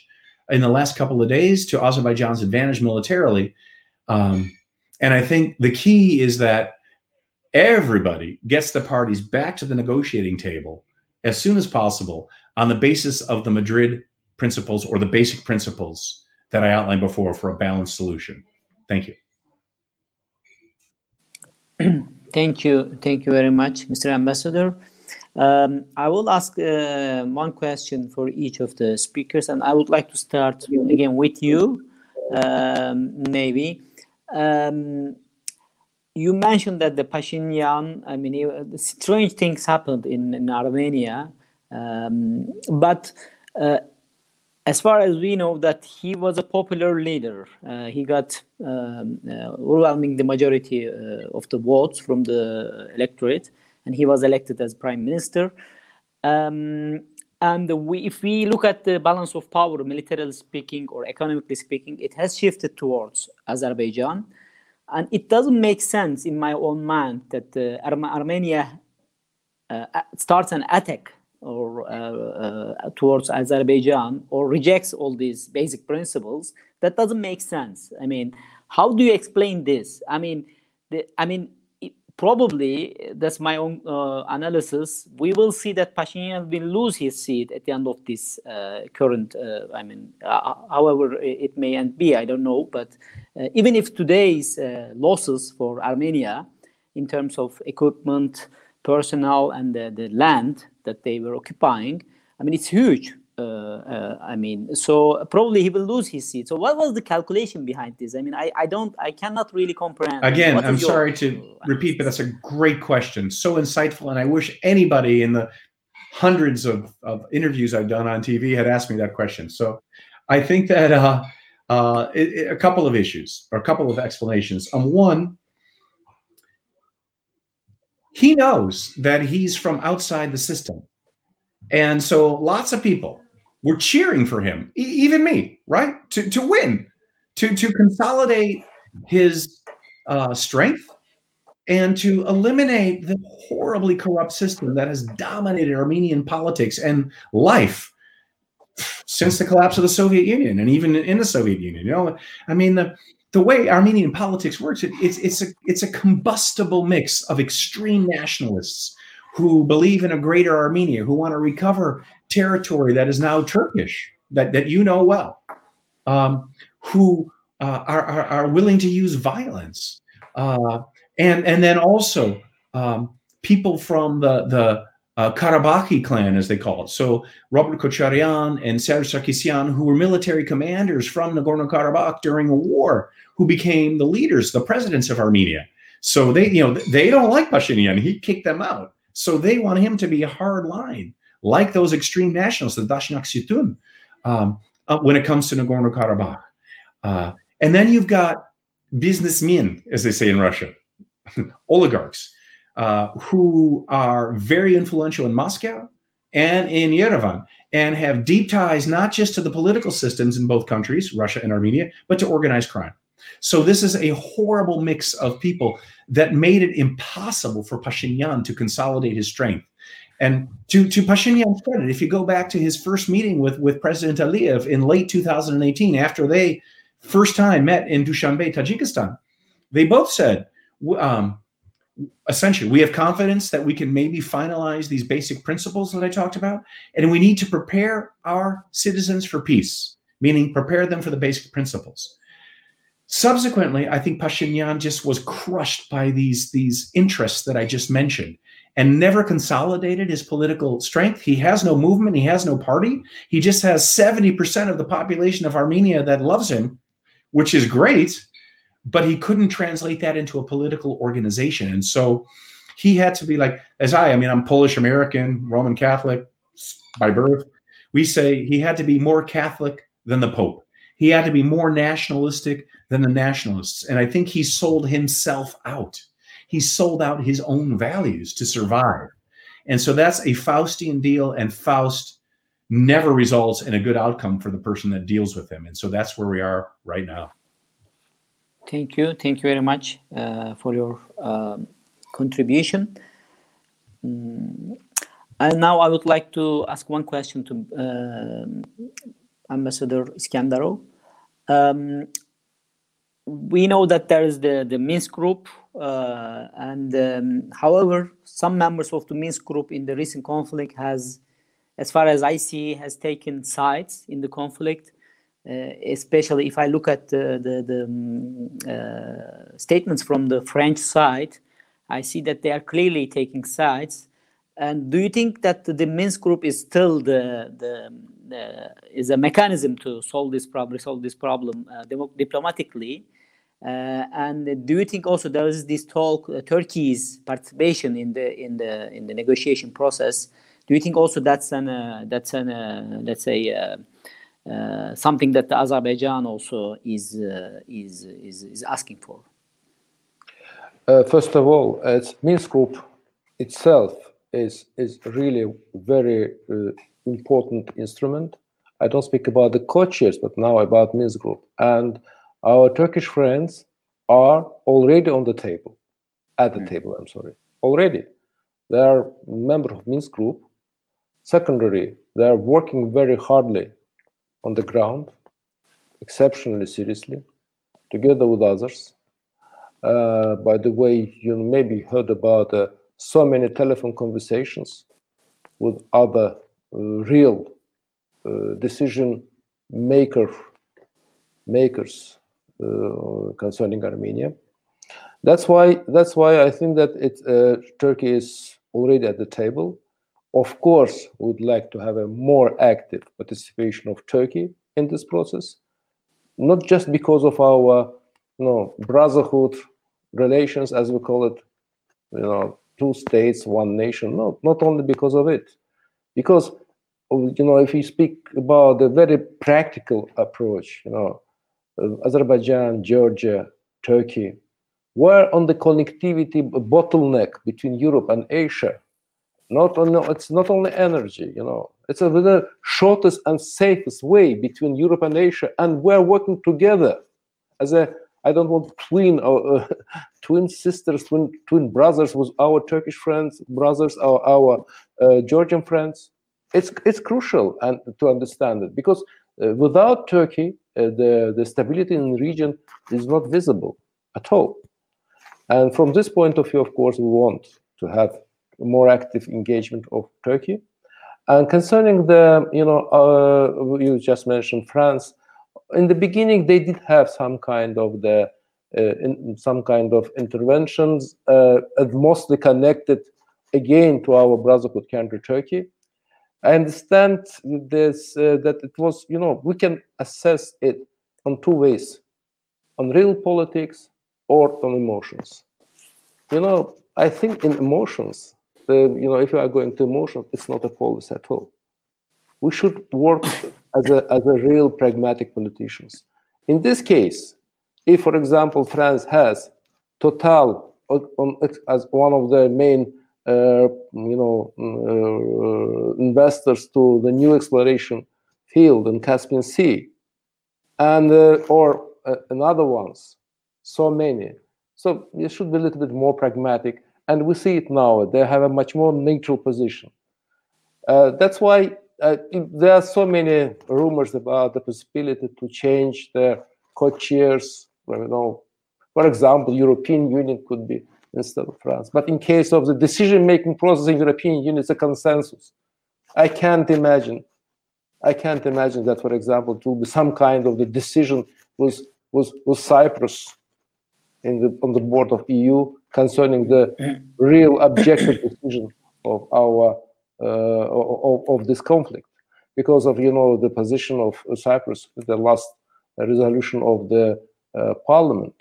in the last couple of days to Azerbaijan's advantage militarily. Um, and I think the key is that everybody gets the parties back to the negotiating table as soon as possible on the basis of the Madrid principles or the basic principles that I outlined before for a balanced solution. Thank you. Thank you. Thank you very much, Mr. Ambassador. Um, I will ask uh, one question for each of the speakers, and I would like to start again with you, um, maybe. Um, you mentioned that the Pashinyan, I mean, strange things happened in, in Armenia, um, but uh, as far as we know that he was a popular leader. Uh, he got um, uh, overwhelming the majority uh, of the votes from the electorate and he was elected as prime minister. Um, and we, if we look at the balance of power, militarily speaking or economically speaking, it has shifted towards Azerbaijan. And it doesn't make sense in my own mind that uh, Armenia uh, starts an attack or uh, towards Azerbaijan or rejects all these basic principles. That doesn't make sense. I mean, how do you explain this? I mean, the, I mean, probably that's my own uh, analysis. We will see that Pashinyan will lose his seat at the end of this uh, current. Uh, I mean, however it may end be, I don't know. But even if today's uh, losses for Armenia, in terms of equipment, personnel, and the, the land that they were occupying, I mean, it's huge. Uh, uh, I mean, so probably he will lose his seat. So what was the calculation behind this? I mean, I, I don't, I cannot really comprehend. Again, I'm sorry to repeat, but that's a great question. So insightful. And I wish anybody in the hundreds of, of interviews I've done on TV had asked me that question. So I think that uh, uh, it, it, a couple of issues or a couple of explanations. Um, one, he knows that he's from outside the system. And so lots of people were cheering for him, e- even me, right? To, to win, to, to consolidate his uh, strength and to eliminate the horribly corrupt system that has dominated Armenian politics and life since the collapse of the Soviet Union and even in the Soviet Union. You know, I mean, the, the way Armenian politics works, it, it's, it's, a, it's a combustible mix of extreme nationalists who believe in a greater Armenia, who want to recover territory that is now Turkish, that, that you know well, um, who uh, are, are, are, willing to use violence. Uh, and, and then also um, people from the, the uh, Karabakhi clan, as they call it. So Robert Kocharyan and Serge Sarkisyan, who were military commanders from Nagorno-Karabakh during a war, who became the leaders, the presidents of Armenia. So they, you know, they don't like Pashinyan. He kicked them out. So they want him to be a hard line, like those extreme nationalists, the Dashnaktsutyun, um, uh, when it comes to Nagorno Karabakh. Uh, and then you've got businessmen, as they say in Russia, oligarchs, uh, who are very influential in Moscow and in Yerevan and have deep ties not just to the political systems in both countries, Russia and Armenia, but to organized crime. So this is a horrible mix of people that made it impossible for Pashinyan to consolidate his strength. And to, to Pashinyan's credit, if you go back to his first meeting with, with President Aliyev in late 2018, after they first time met in Dushanbe, Tajikistan, they both said, um, essentially, we have confidence that we can maybe finalize these basic principles that I talked about, and we need to prepare our citizens for peace, meaning prepare them for the basic principles. Subsequently, I think Pashinyan just was crushed by these, these interests that I just mentioned and never consolidated his political strength. He has no movement, he has no party. He just has 70% of the population of Armenia that loves him, which is great, but he couldn't translate that into a political organization. And so he had to be like, as I, I mean, I'm Polish American, Roman Catholic by birth. We say he had to be more Catholic than the Pope. He had to be more nationalistic than the nationalists. And I think he sold himself out. He sold out his own values to survive. And so that's a Faustian deal, and Faust never results in a good outcome for the person that deals with him. And so that's where we are right now. Thank you. Thank you very much uh, for your uh, contribution. Mm. And now I would like to ask one question to uh, Ambassador Iskandarov. Um, we know that there is the, the Minsk group, uh, and um, however, some members of the Minsk group in the recent conflict has, as far as I see, has taken sides in the conflict. Uh, especially if I look at the, the, the um, uh, statements from the French side, I see that they are clearly taking sides. And do you think that the Minsk group is still the, the, is a mechanism to solve this problem, solve this problem uh, diplomatically? Uh, and do you think also there is this talk, uh, Turkey's participation in the in the in the negotiation process? Do you think also that's an uh, that's an let's say something that Azerbaijan also is is, is is asking for? first of all, it's Minsk Group itself is is really a very uh, important instrument. I don't speak about the co-chairs, but now about Minsk Group. And our Turkish friends are already on the table, at the mm. table, I'm sorry, already. They are member of Minsk Group. Secondary, they are working very hardly on the ground, exceptionally seriously, together with others. Uh, by the way, you maybe heard about uh, so many telephone conversations with other uh, real uh, decision maker makers uh, concerning Armenia. That's why that's why I think that it uh, Turkey is already at the table. Of course, we would like to have a more active participation of Turkey in this process, not just because of our you know brotherhood relations, as we call it, you know, two states, one nation. No, not only because of it, because you know, if you speak about the very practical approach, you know, Azerbaijan, Georgia, Turkey, were on the connectivity bottleneck between Europe and Asia. Not only it's not only energy, you know, it's a the shortest and safest way between Europe and Asia, and we're working together as a I don't want twin or uh, twin sisters, twin twin brothers with our Turkish friends, brothers, our our uh, Georgian friends. It's it's crucial and to understand it because uh, without Turkey, uh, the the stability in the region is not visible at all. And from this point of view, of course, we want to have more active engagement of Turkey. And concerning the, you know, uh, you just mentioned France. In the beginning, they did have some kind of the uh, in, some kind of interventions, uh, mostly connected again to our brotherhood country, Turkey. I understand this uh, that it was, you know, we can assess it on two ways: on real politics or on emotions. you know, I think in emotions, the, you know, if you are going to emotions, it's not a policy at all. We should work as a, as a real pragmatic politicians. In this case, if, for example, France has Total on, as one of the main, uh, you know, uh, investors to the new exploration field in Caspian Sea, and uh, or uh, another ones, so many. So you should be a little bit more pragmatic, and we see it now. They have a much more neutral position. Uh, that's why uh, there are so many rumors about the possibility to change the co-chairs. You know, for example, European Union could be instead of France. But in case of the decision-making process in European Union, it's a consensus. I can't imagine. I can't imagine that, for example, will be some kind of the decision with with, with Cyprus in the on the board of EU concerning the real objective decision of our uh, of, of this conflict because of you know the position of Cyprus, the last resolution of the uh, parliament.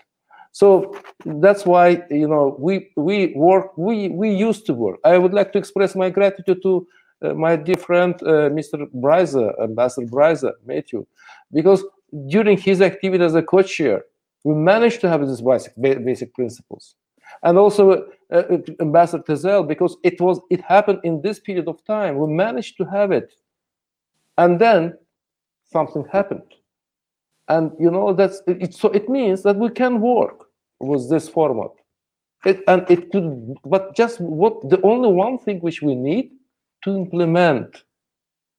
So that's why you know we we work we we used to work. I would like to express my gratitude to uh, my dear friend uh, Mr. Bryza, Ambassador Bryza, Matthew, because during his activity as a co-chair, we managed to have these basic basic principles, and also uh, Ambassador Tezel, because it was it happened in this period of time. We managed to have it, and then something happened. And you know that's it so it means that we can work with this format. It, and it could but just what the only one thing which we need to implement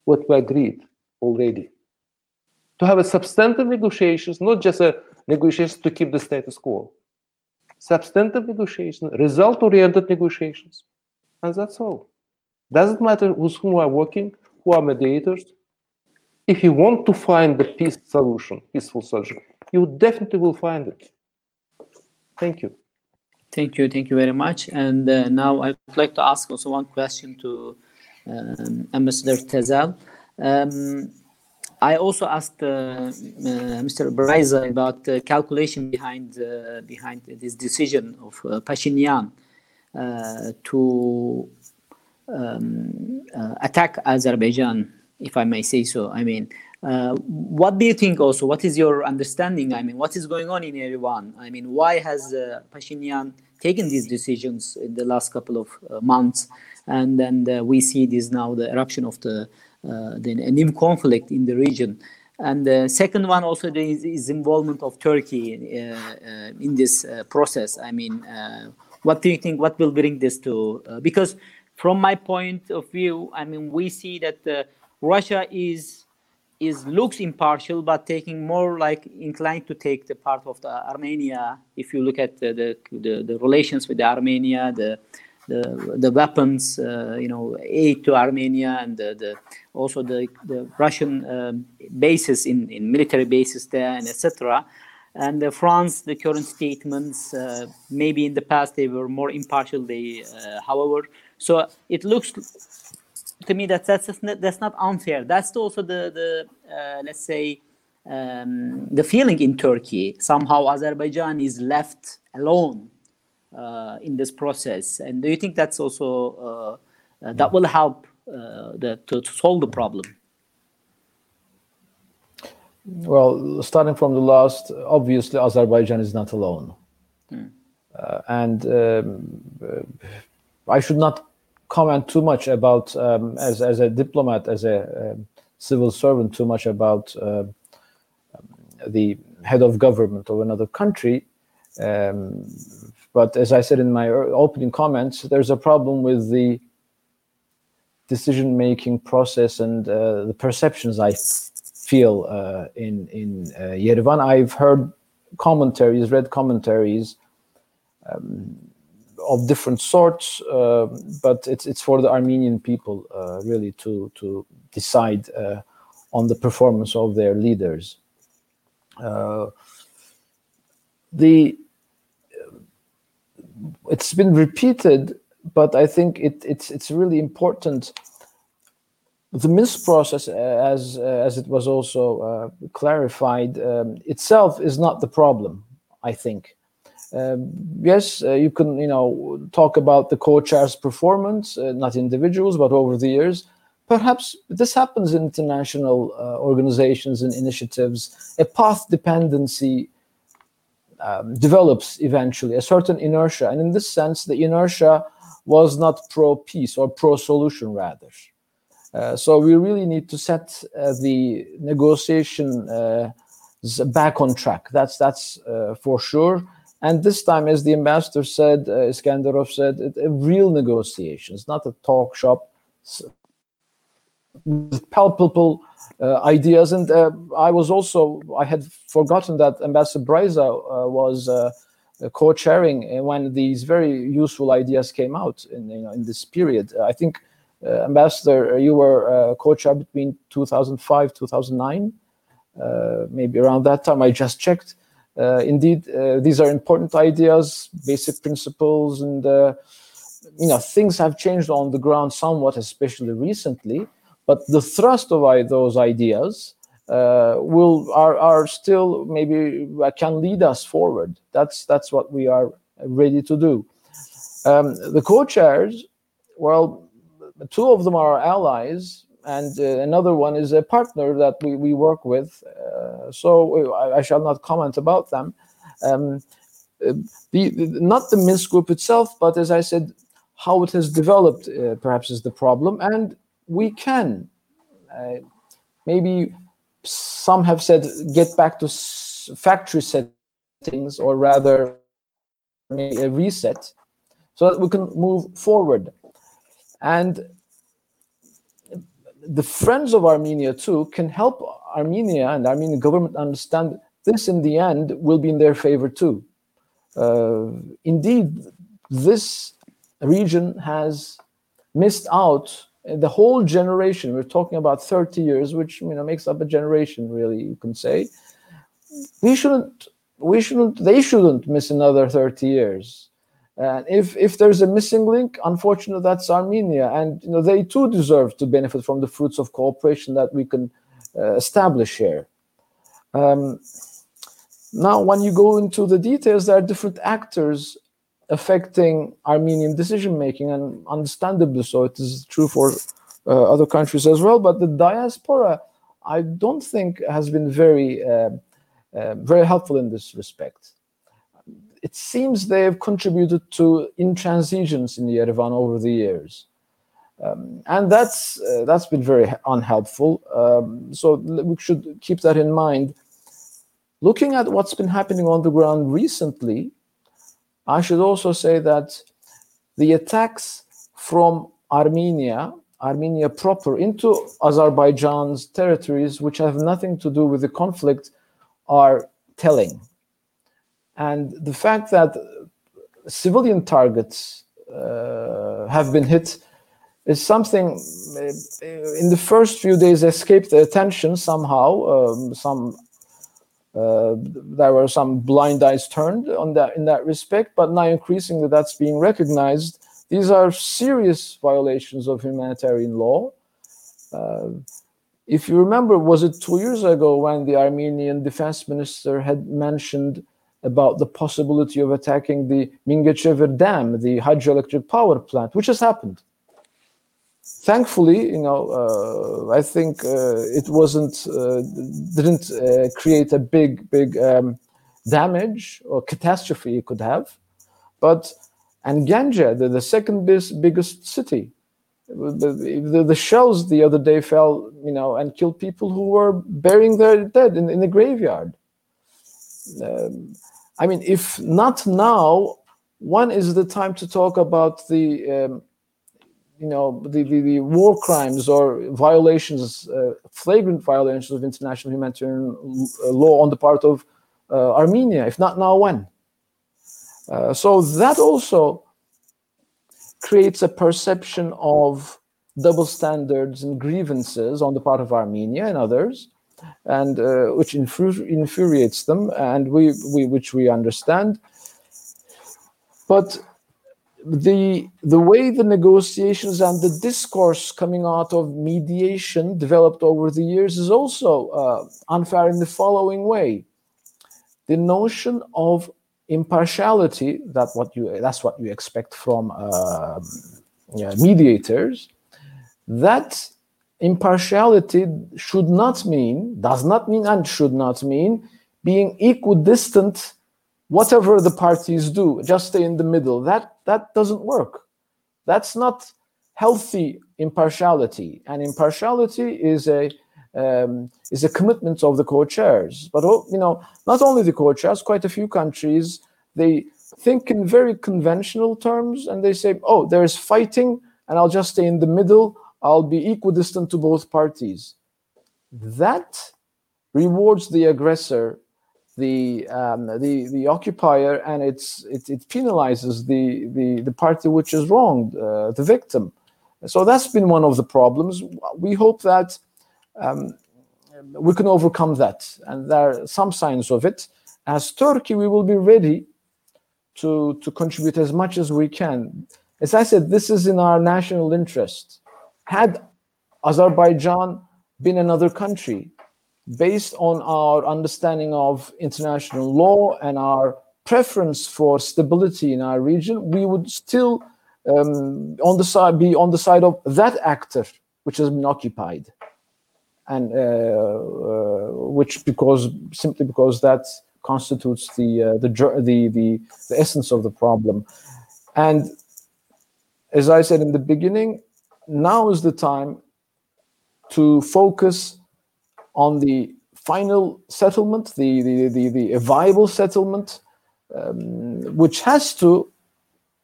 what we agreed already. To have a substantive negotiations not just a negotiations to keep the status quo substantive negotiations result oriented negotiations and that's all doesn't matter with whom are working who are mediators if you want to find the peace solution, peaceful solution, you definitely will find it. Thank you. Thank you. Thank you very much. And uh, now I'd like to ask also one question to um, Ambassador Tezel. Um, I also asked uh, uh, Mr. Bryza about the calculation behind uh, behind this decision of Pashinyan to um, attack Azerbaijan if I may say so. I mean, uh, what do you think also? What is your understanding? I mean, what is going on in Yerevan? I mean, why has uh, Pashinyan taken these decisions in the last couple of uh, months? And then we see this now, the eruption of the, uh, the new conflict in the region. And the second one also is, is involvement of Turkey uh, uh in this uh, process. I mean, uh, what do you think? What will bring this to? because from my point of view, I mean, we see that Russia is is looks impartial, but taking more like inclined to take the part of the Armenia. If you look at the the, the, the relations with the Armenia, the the, the weapons, uh, you know, aid to Armenia, and the, the also the, the Russian um, bases in, in military bases there, and etc. And uh, France, the current statements, uh, maybe in the past they were more impartial. They, uh, however, so it looks to me that that's not, that's not unfair. That's also the the uh, let's say um, the feeling in Turkey. Somehow Azerbaijan is left alone in this process. And do you think that's also uh, uh that will help uh, the, to, to solve the problem? Well, starting from the last, obviously Azerbaijan is not alone. Hmm. Uh, and um, I should not comment too much about um, as as a diplomat, as a um, civil servant, too much about uh, the head of government of another country. But as I said in my opening comments, there's a problem with the decision-making process and uh, the perceptions I feel uh, in in uh, Yerevan. I've heard commentaries, read commentaries. Um, of different sorts, uh, but it's it's for the Armenian people uh, really to to decide uh, on the performance of their leaders. The it's been repeated, but I think it, it's it's really important. The Minsk process, uh, as as it was also clarified, um, itself is not the problem. I think Um, yes, uh, you can, you know, talk about the co-chair's performance, uh, not individuals, but over the years. Perhaps this happens in international uh, organizations and initiatives. A path dependency um, develops eventually, a certain inertia. And in this sense, the inertia was not pro-peace or pro-solution rather. Uh, so we really need to set uh, the negotiation uh, back on track. That's that's uh, for sure. And this time, as the ambassador said, uh, Iskandarov said, it, a real negotiations, not a talk shop, palpable uh, ideas. And uh, I was also, I had forgotten that Ambassador Bryza uh, was uh, co-chairing when these very useful ideas came out in, you know, in this period. I think, uh, Ambassador, you were co-chair between 2005, 2009, maybe around that time. I just checked. Uh, indeed, uh, these are important ideas, basic principles, and uh, you know things have changed on the ground somewhat, especially recently. But the thrust of those ideas uh, will are are still maybe uh, can lead us forward. That's that's what we are ready to do. Um, the co-chairs, well, two of them are allies and uh, another one is a partner that we, we work with. Uh, so I, I, shall not comment about them. Um, uh, the, the, not the Minsk group itself, but as I said, how it has developed uh, perhaps is the problem. And we can, uh, maybe some have said, get back to factory settings, or rather a reset, so that we can move forward. And the friends of Armenia too can help Armenia and Armenian government understand this in the end will be in their favor too. Uh, indeed, this region has missed out the whole generation. We're talking about 30 years, which you know makes up a generation, really, you can say. We shouldn't, we shouldn't, they shouldn't miss another 30 years. And if if there's a missing link, unfortunately, that's Armenia, and you know they too deserve to benefit from the fruits of cooperation that we can uh, establish here. Um, now, when you go into the details, there are different actors affecting Armenian decision making, and understandably so. It is true for uh, other countries as well. But the diaspora, I don't think, has been very uh, uh very helpful in this respect it seems they have contributed to intransigence in Yerevan over the years. Um, and that's uh, that's been very unhelpful. Um, so we should keep that in mind. Looking at what's been happening on the ground recently, I should also say that the attacks from Armenia, Armenia proper, into Azerbaijan's territories, which have nothing to do with the conflict, are telling. And the fact that civilian targets uh, have been hit is something uh, in the first few days escaped the attention somehow. Um, some uh, there were some blind eyes turned on that in that respect, but now increasingly that's being recognized. These are serious violations of humanitarian law. Uh, if you remember, was it two years ago when the Armenian defense minister had mentioned about the possibility of attacking the Mingachever Dam, the hydroelectric power plant, which has happened. Thankfully, you know, uh, I think uh, it wasn't uh, didn't create a big big um, damage or catastrophe it could have, but and Ganja, the, the second biggest, biggest city, the, the, the, shells the other day fell, you know, and killed people who were burying their dead in, in the graveyard. Um, I mean, if not now, when is the time to talk about the, um, you know, the, the, the, war crimes or violations, uh, flagrant violations of international humanitarian uh, law on the part of uh, Armenia? If not now, when? Uh, so that also creates a perception of double standards and grievances on the part of Armenia and others and uh, which infuri infuriates them, and we, we which we understand. But the the way the negotiations and the discourse coming out of mediation developed over the years is also uh, unfair in the following way: the notion of impartiality that what you that's what you expect from uh, yeah, mediators that impartiality should not mean does not mean and should not mean being equidistant whatever the parties do just stay in the middle. That that doesn't work that's not healthy impartiality and impartiality is a um, is a commitment of the co-chairs. But oh, you know, not only the co-chairs, quite a few countries they think in very conventional terms, and they say, "Oh, there is fighting, and I'll just stay in the middle. I'll be equidistant to both parties." That rewards the aggressor, the um, the the occupier, and it's it, it penalizes the the the party which is wronged, uh, the victim. So that's been one of the problems. We hope that um, we can overcome that. And there are some signs of it. As Turkey, we will be ready to, to contribute as much as we can. As I said, this is in our national interest. Had Azerbaijan been another country, based on our understanding of international law and our preference for stability in our region, we would still um, on the side be on the side of that actor which has been occupied. And uh, uh, which because simply because that constitutes the, uh, the the the the essence of the problem, and as I said in the beginning, now is the time to focus on the final settlement, the the the, the viable settlement, um, which has to,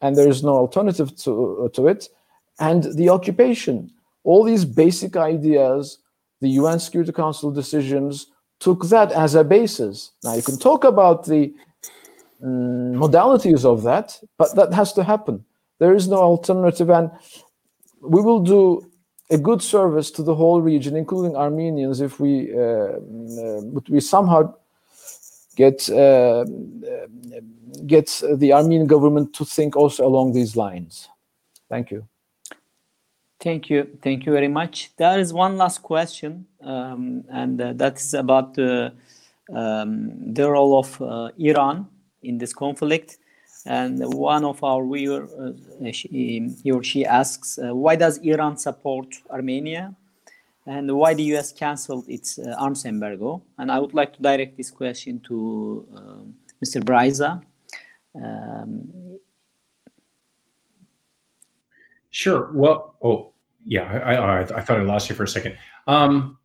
and there is no alternative to to it, and the occupation. All these basic ideas the UN Security Council decisions took that as a basis. Now you can talk about the um, modalities of that, but that has to happen. There is no alternative, and we will do a good service to the whole region, including Armenians, if we uh, uh, we somehow get uh, get the Armenian government to think also along these lines. Thank you. Thank you. Thank you very much. There is one last question, um, and uh, that is about the, um, the role of uh, Iran in this conflict. And one of our viewer, uh, he or she asks, uh, why does Iran support Armenia? And why the US canceled its uh, arms embargo? And I would like to direct this question to um, Mr. Bryza. Um, Sure. Well, oh, yeah, I, I, I thought I lost you for a second. Um,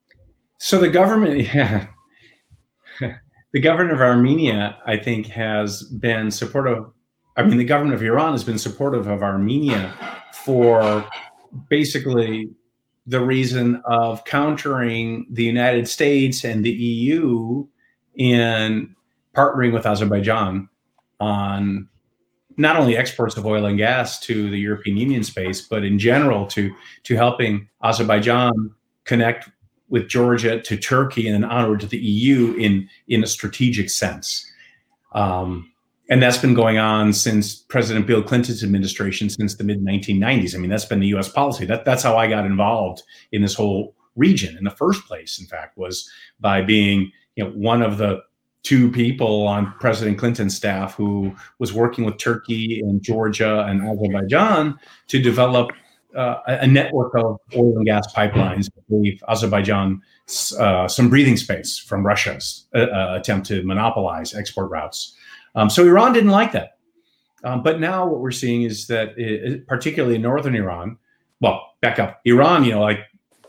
so the government, yeah, the government of Armenia, I think, has been supportive. I mean, the government of Iran has been supportive of Armenia for basically the reason of countering the United States and the EU in partnering with Azerbaijan on not only exports of oil and gas to the European Union space, but in general to to helping Azerbaijan connect with Georgia to Turkey and then onward to the EU in in a strategic sense. Um, and that's been going on since President Bill Clinton's administration, since the mid 1990s. I mean, that's been the U.S. policy. That that's how I got involved in this whole region in the first place. In fact, was by being you know one of the two people on President Clinton's staff who was working with Turkey and Georgia and Azerbaijan to develop uh, a network of oil and gas pipelines that Azerbaijan uh, some breathing space from Russia's uh, uh, attempt to monopolize export routes. Um, so Iran didn't like that. Um, but now what we're seeing is that, it, particularly in northern Iran, well, back up, Iran, you know, like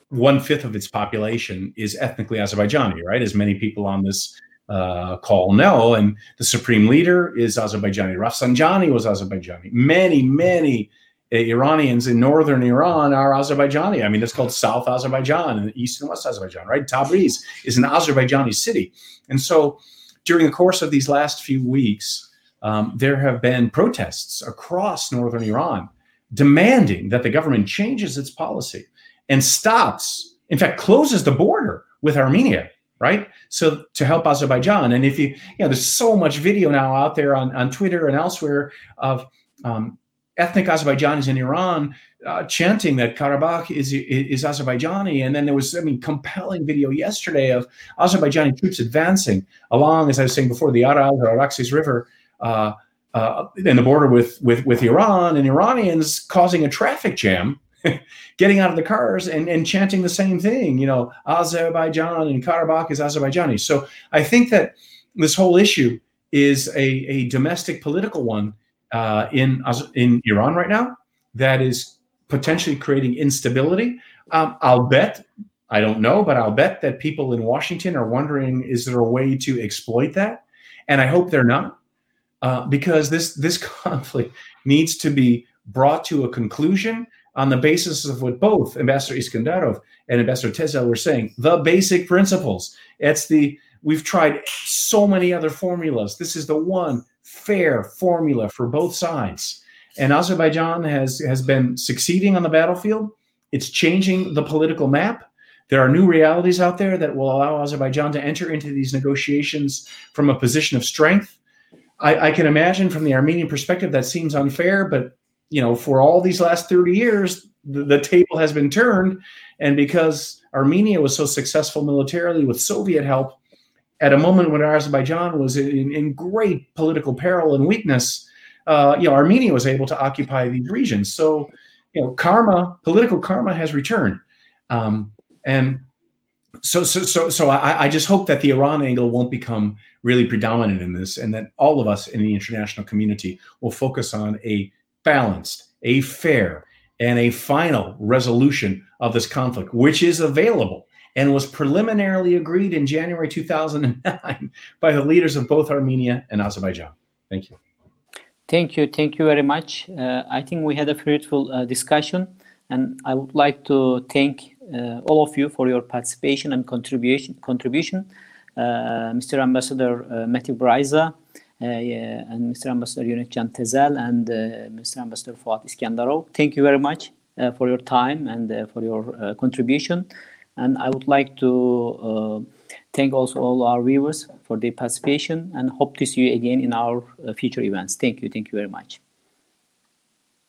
one fifth of its population is ethnically Azerbaijani, right? As many people on this uh, call know. And the supreme leader is Azerbaijani. Rafsanjani was Azerbaijani. Many, many Iranians in northern Iran are Azerbaijani. I mean, it's called South Azerbaijan and East and West Azerbaijan, right? Tabriz is an Azerbaijani city. And so during the course of these last few weeks, um, there have been protests across northern Iran demanding that the government changes its policy and stops, in fact, closes the border with Armenia right? So to help Azerbaijan, and if you, you know, there's so much video now out there on, on Twitter and elsewhere of um, ethnic Azerbaijanis in Iran uh, chanting that Karabakh is, is Azerbaijani, and then there was, I mean, compelling video yesterday of Azerbaijani troops advancing along, as I was saying before, the Aras or Araxes River uh, uh, in the border with, with, with Iran and Iranians causing a traffic jam, getting out of the cars and, and chanting the same thing, you know, Azerbaijan and Karabakh is Azerbaijani. So I think that this whole issue is a, a domestic political one uh, in, in Iran right now that is potentially creating instability. Um, I'll bet, I don't know, but I'll bet that people in Washington are wondering is there a way to exploit that? And I hope they're not uh, because this this conflict needs to be brought to a conclusion on the basis of what both Ambassador Iskandarov and Ambassador Tezel were saying, the basic principles. It's the we've tried so many other formulas. This is the one fair formula for both sides. And Azerbaijan has has been succeeding on the battlefield. It's changing the political map. There are new realities out there that will allow Azerbaijan to enter into these negotiations from a position of strength I, I, can imagine from the Armenian perspective that seems unfair, but you know, for all these last 30 years, the, the table has been turned. And because Armenia was so successful militarily with Soviet help, at a moment when Azerbaijan was in, in great political peril and weakness, uh, you know, Armenia was able to occupy these regions. So, you know, karma, political karma has returned. Um, and so, so, so, so I, I just hope that the Iran angle won't become really predominant in this, and that all of us in the international community will focus on a balanced, a fair, and a final resolution of this conflict, which is available and was preliminarily agreed in January 2009 by the leaders of both Armenia and Azerbaijan. Thank you. Thank you. Thank you very much. Uh, I think we had a fruitful uh, discussion, and I would like to thank uh, all of you for your participation and contribution. contribution. Uh, Mr. Ambassador uh, Matthew Bryza, and Mr. Ambassador Yunuscan Tezel and Mr. Ambassador Fuat Iskandarov. Thank you very much for your time and for your contribution. And I would like to uh, thank also all our viewers for their participation and hope to see you again in our uh, future events. Thank you. Thank you very much.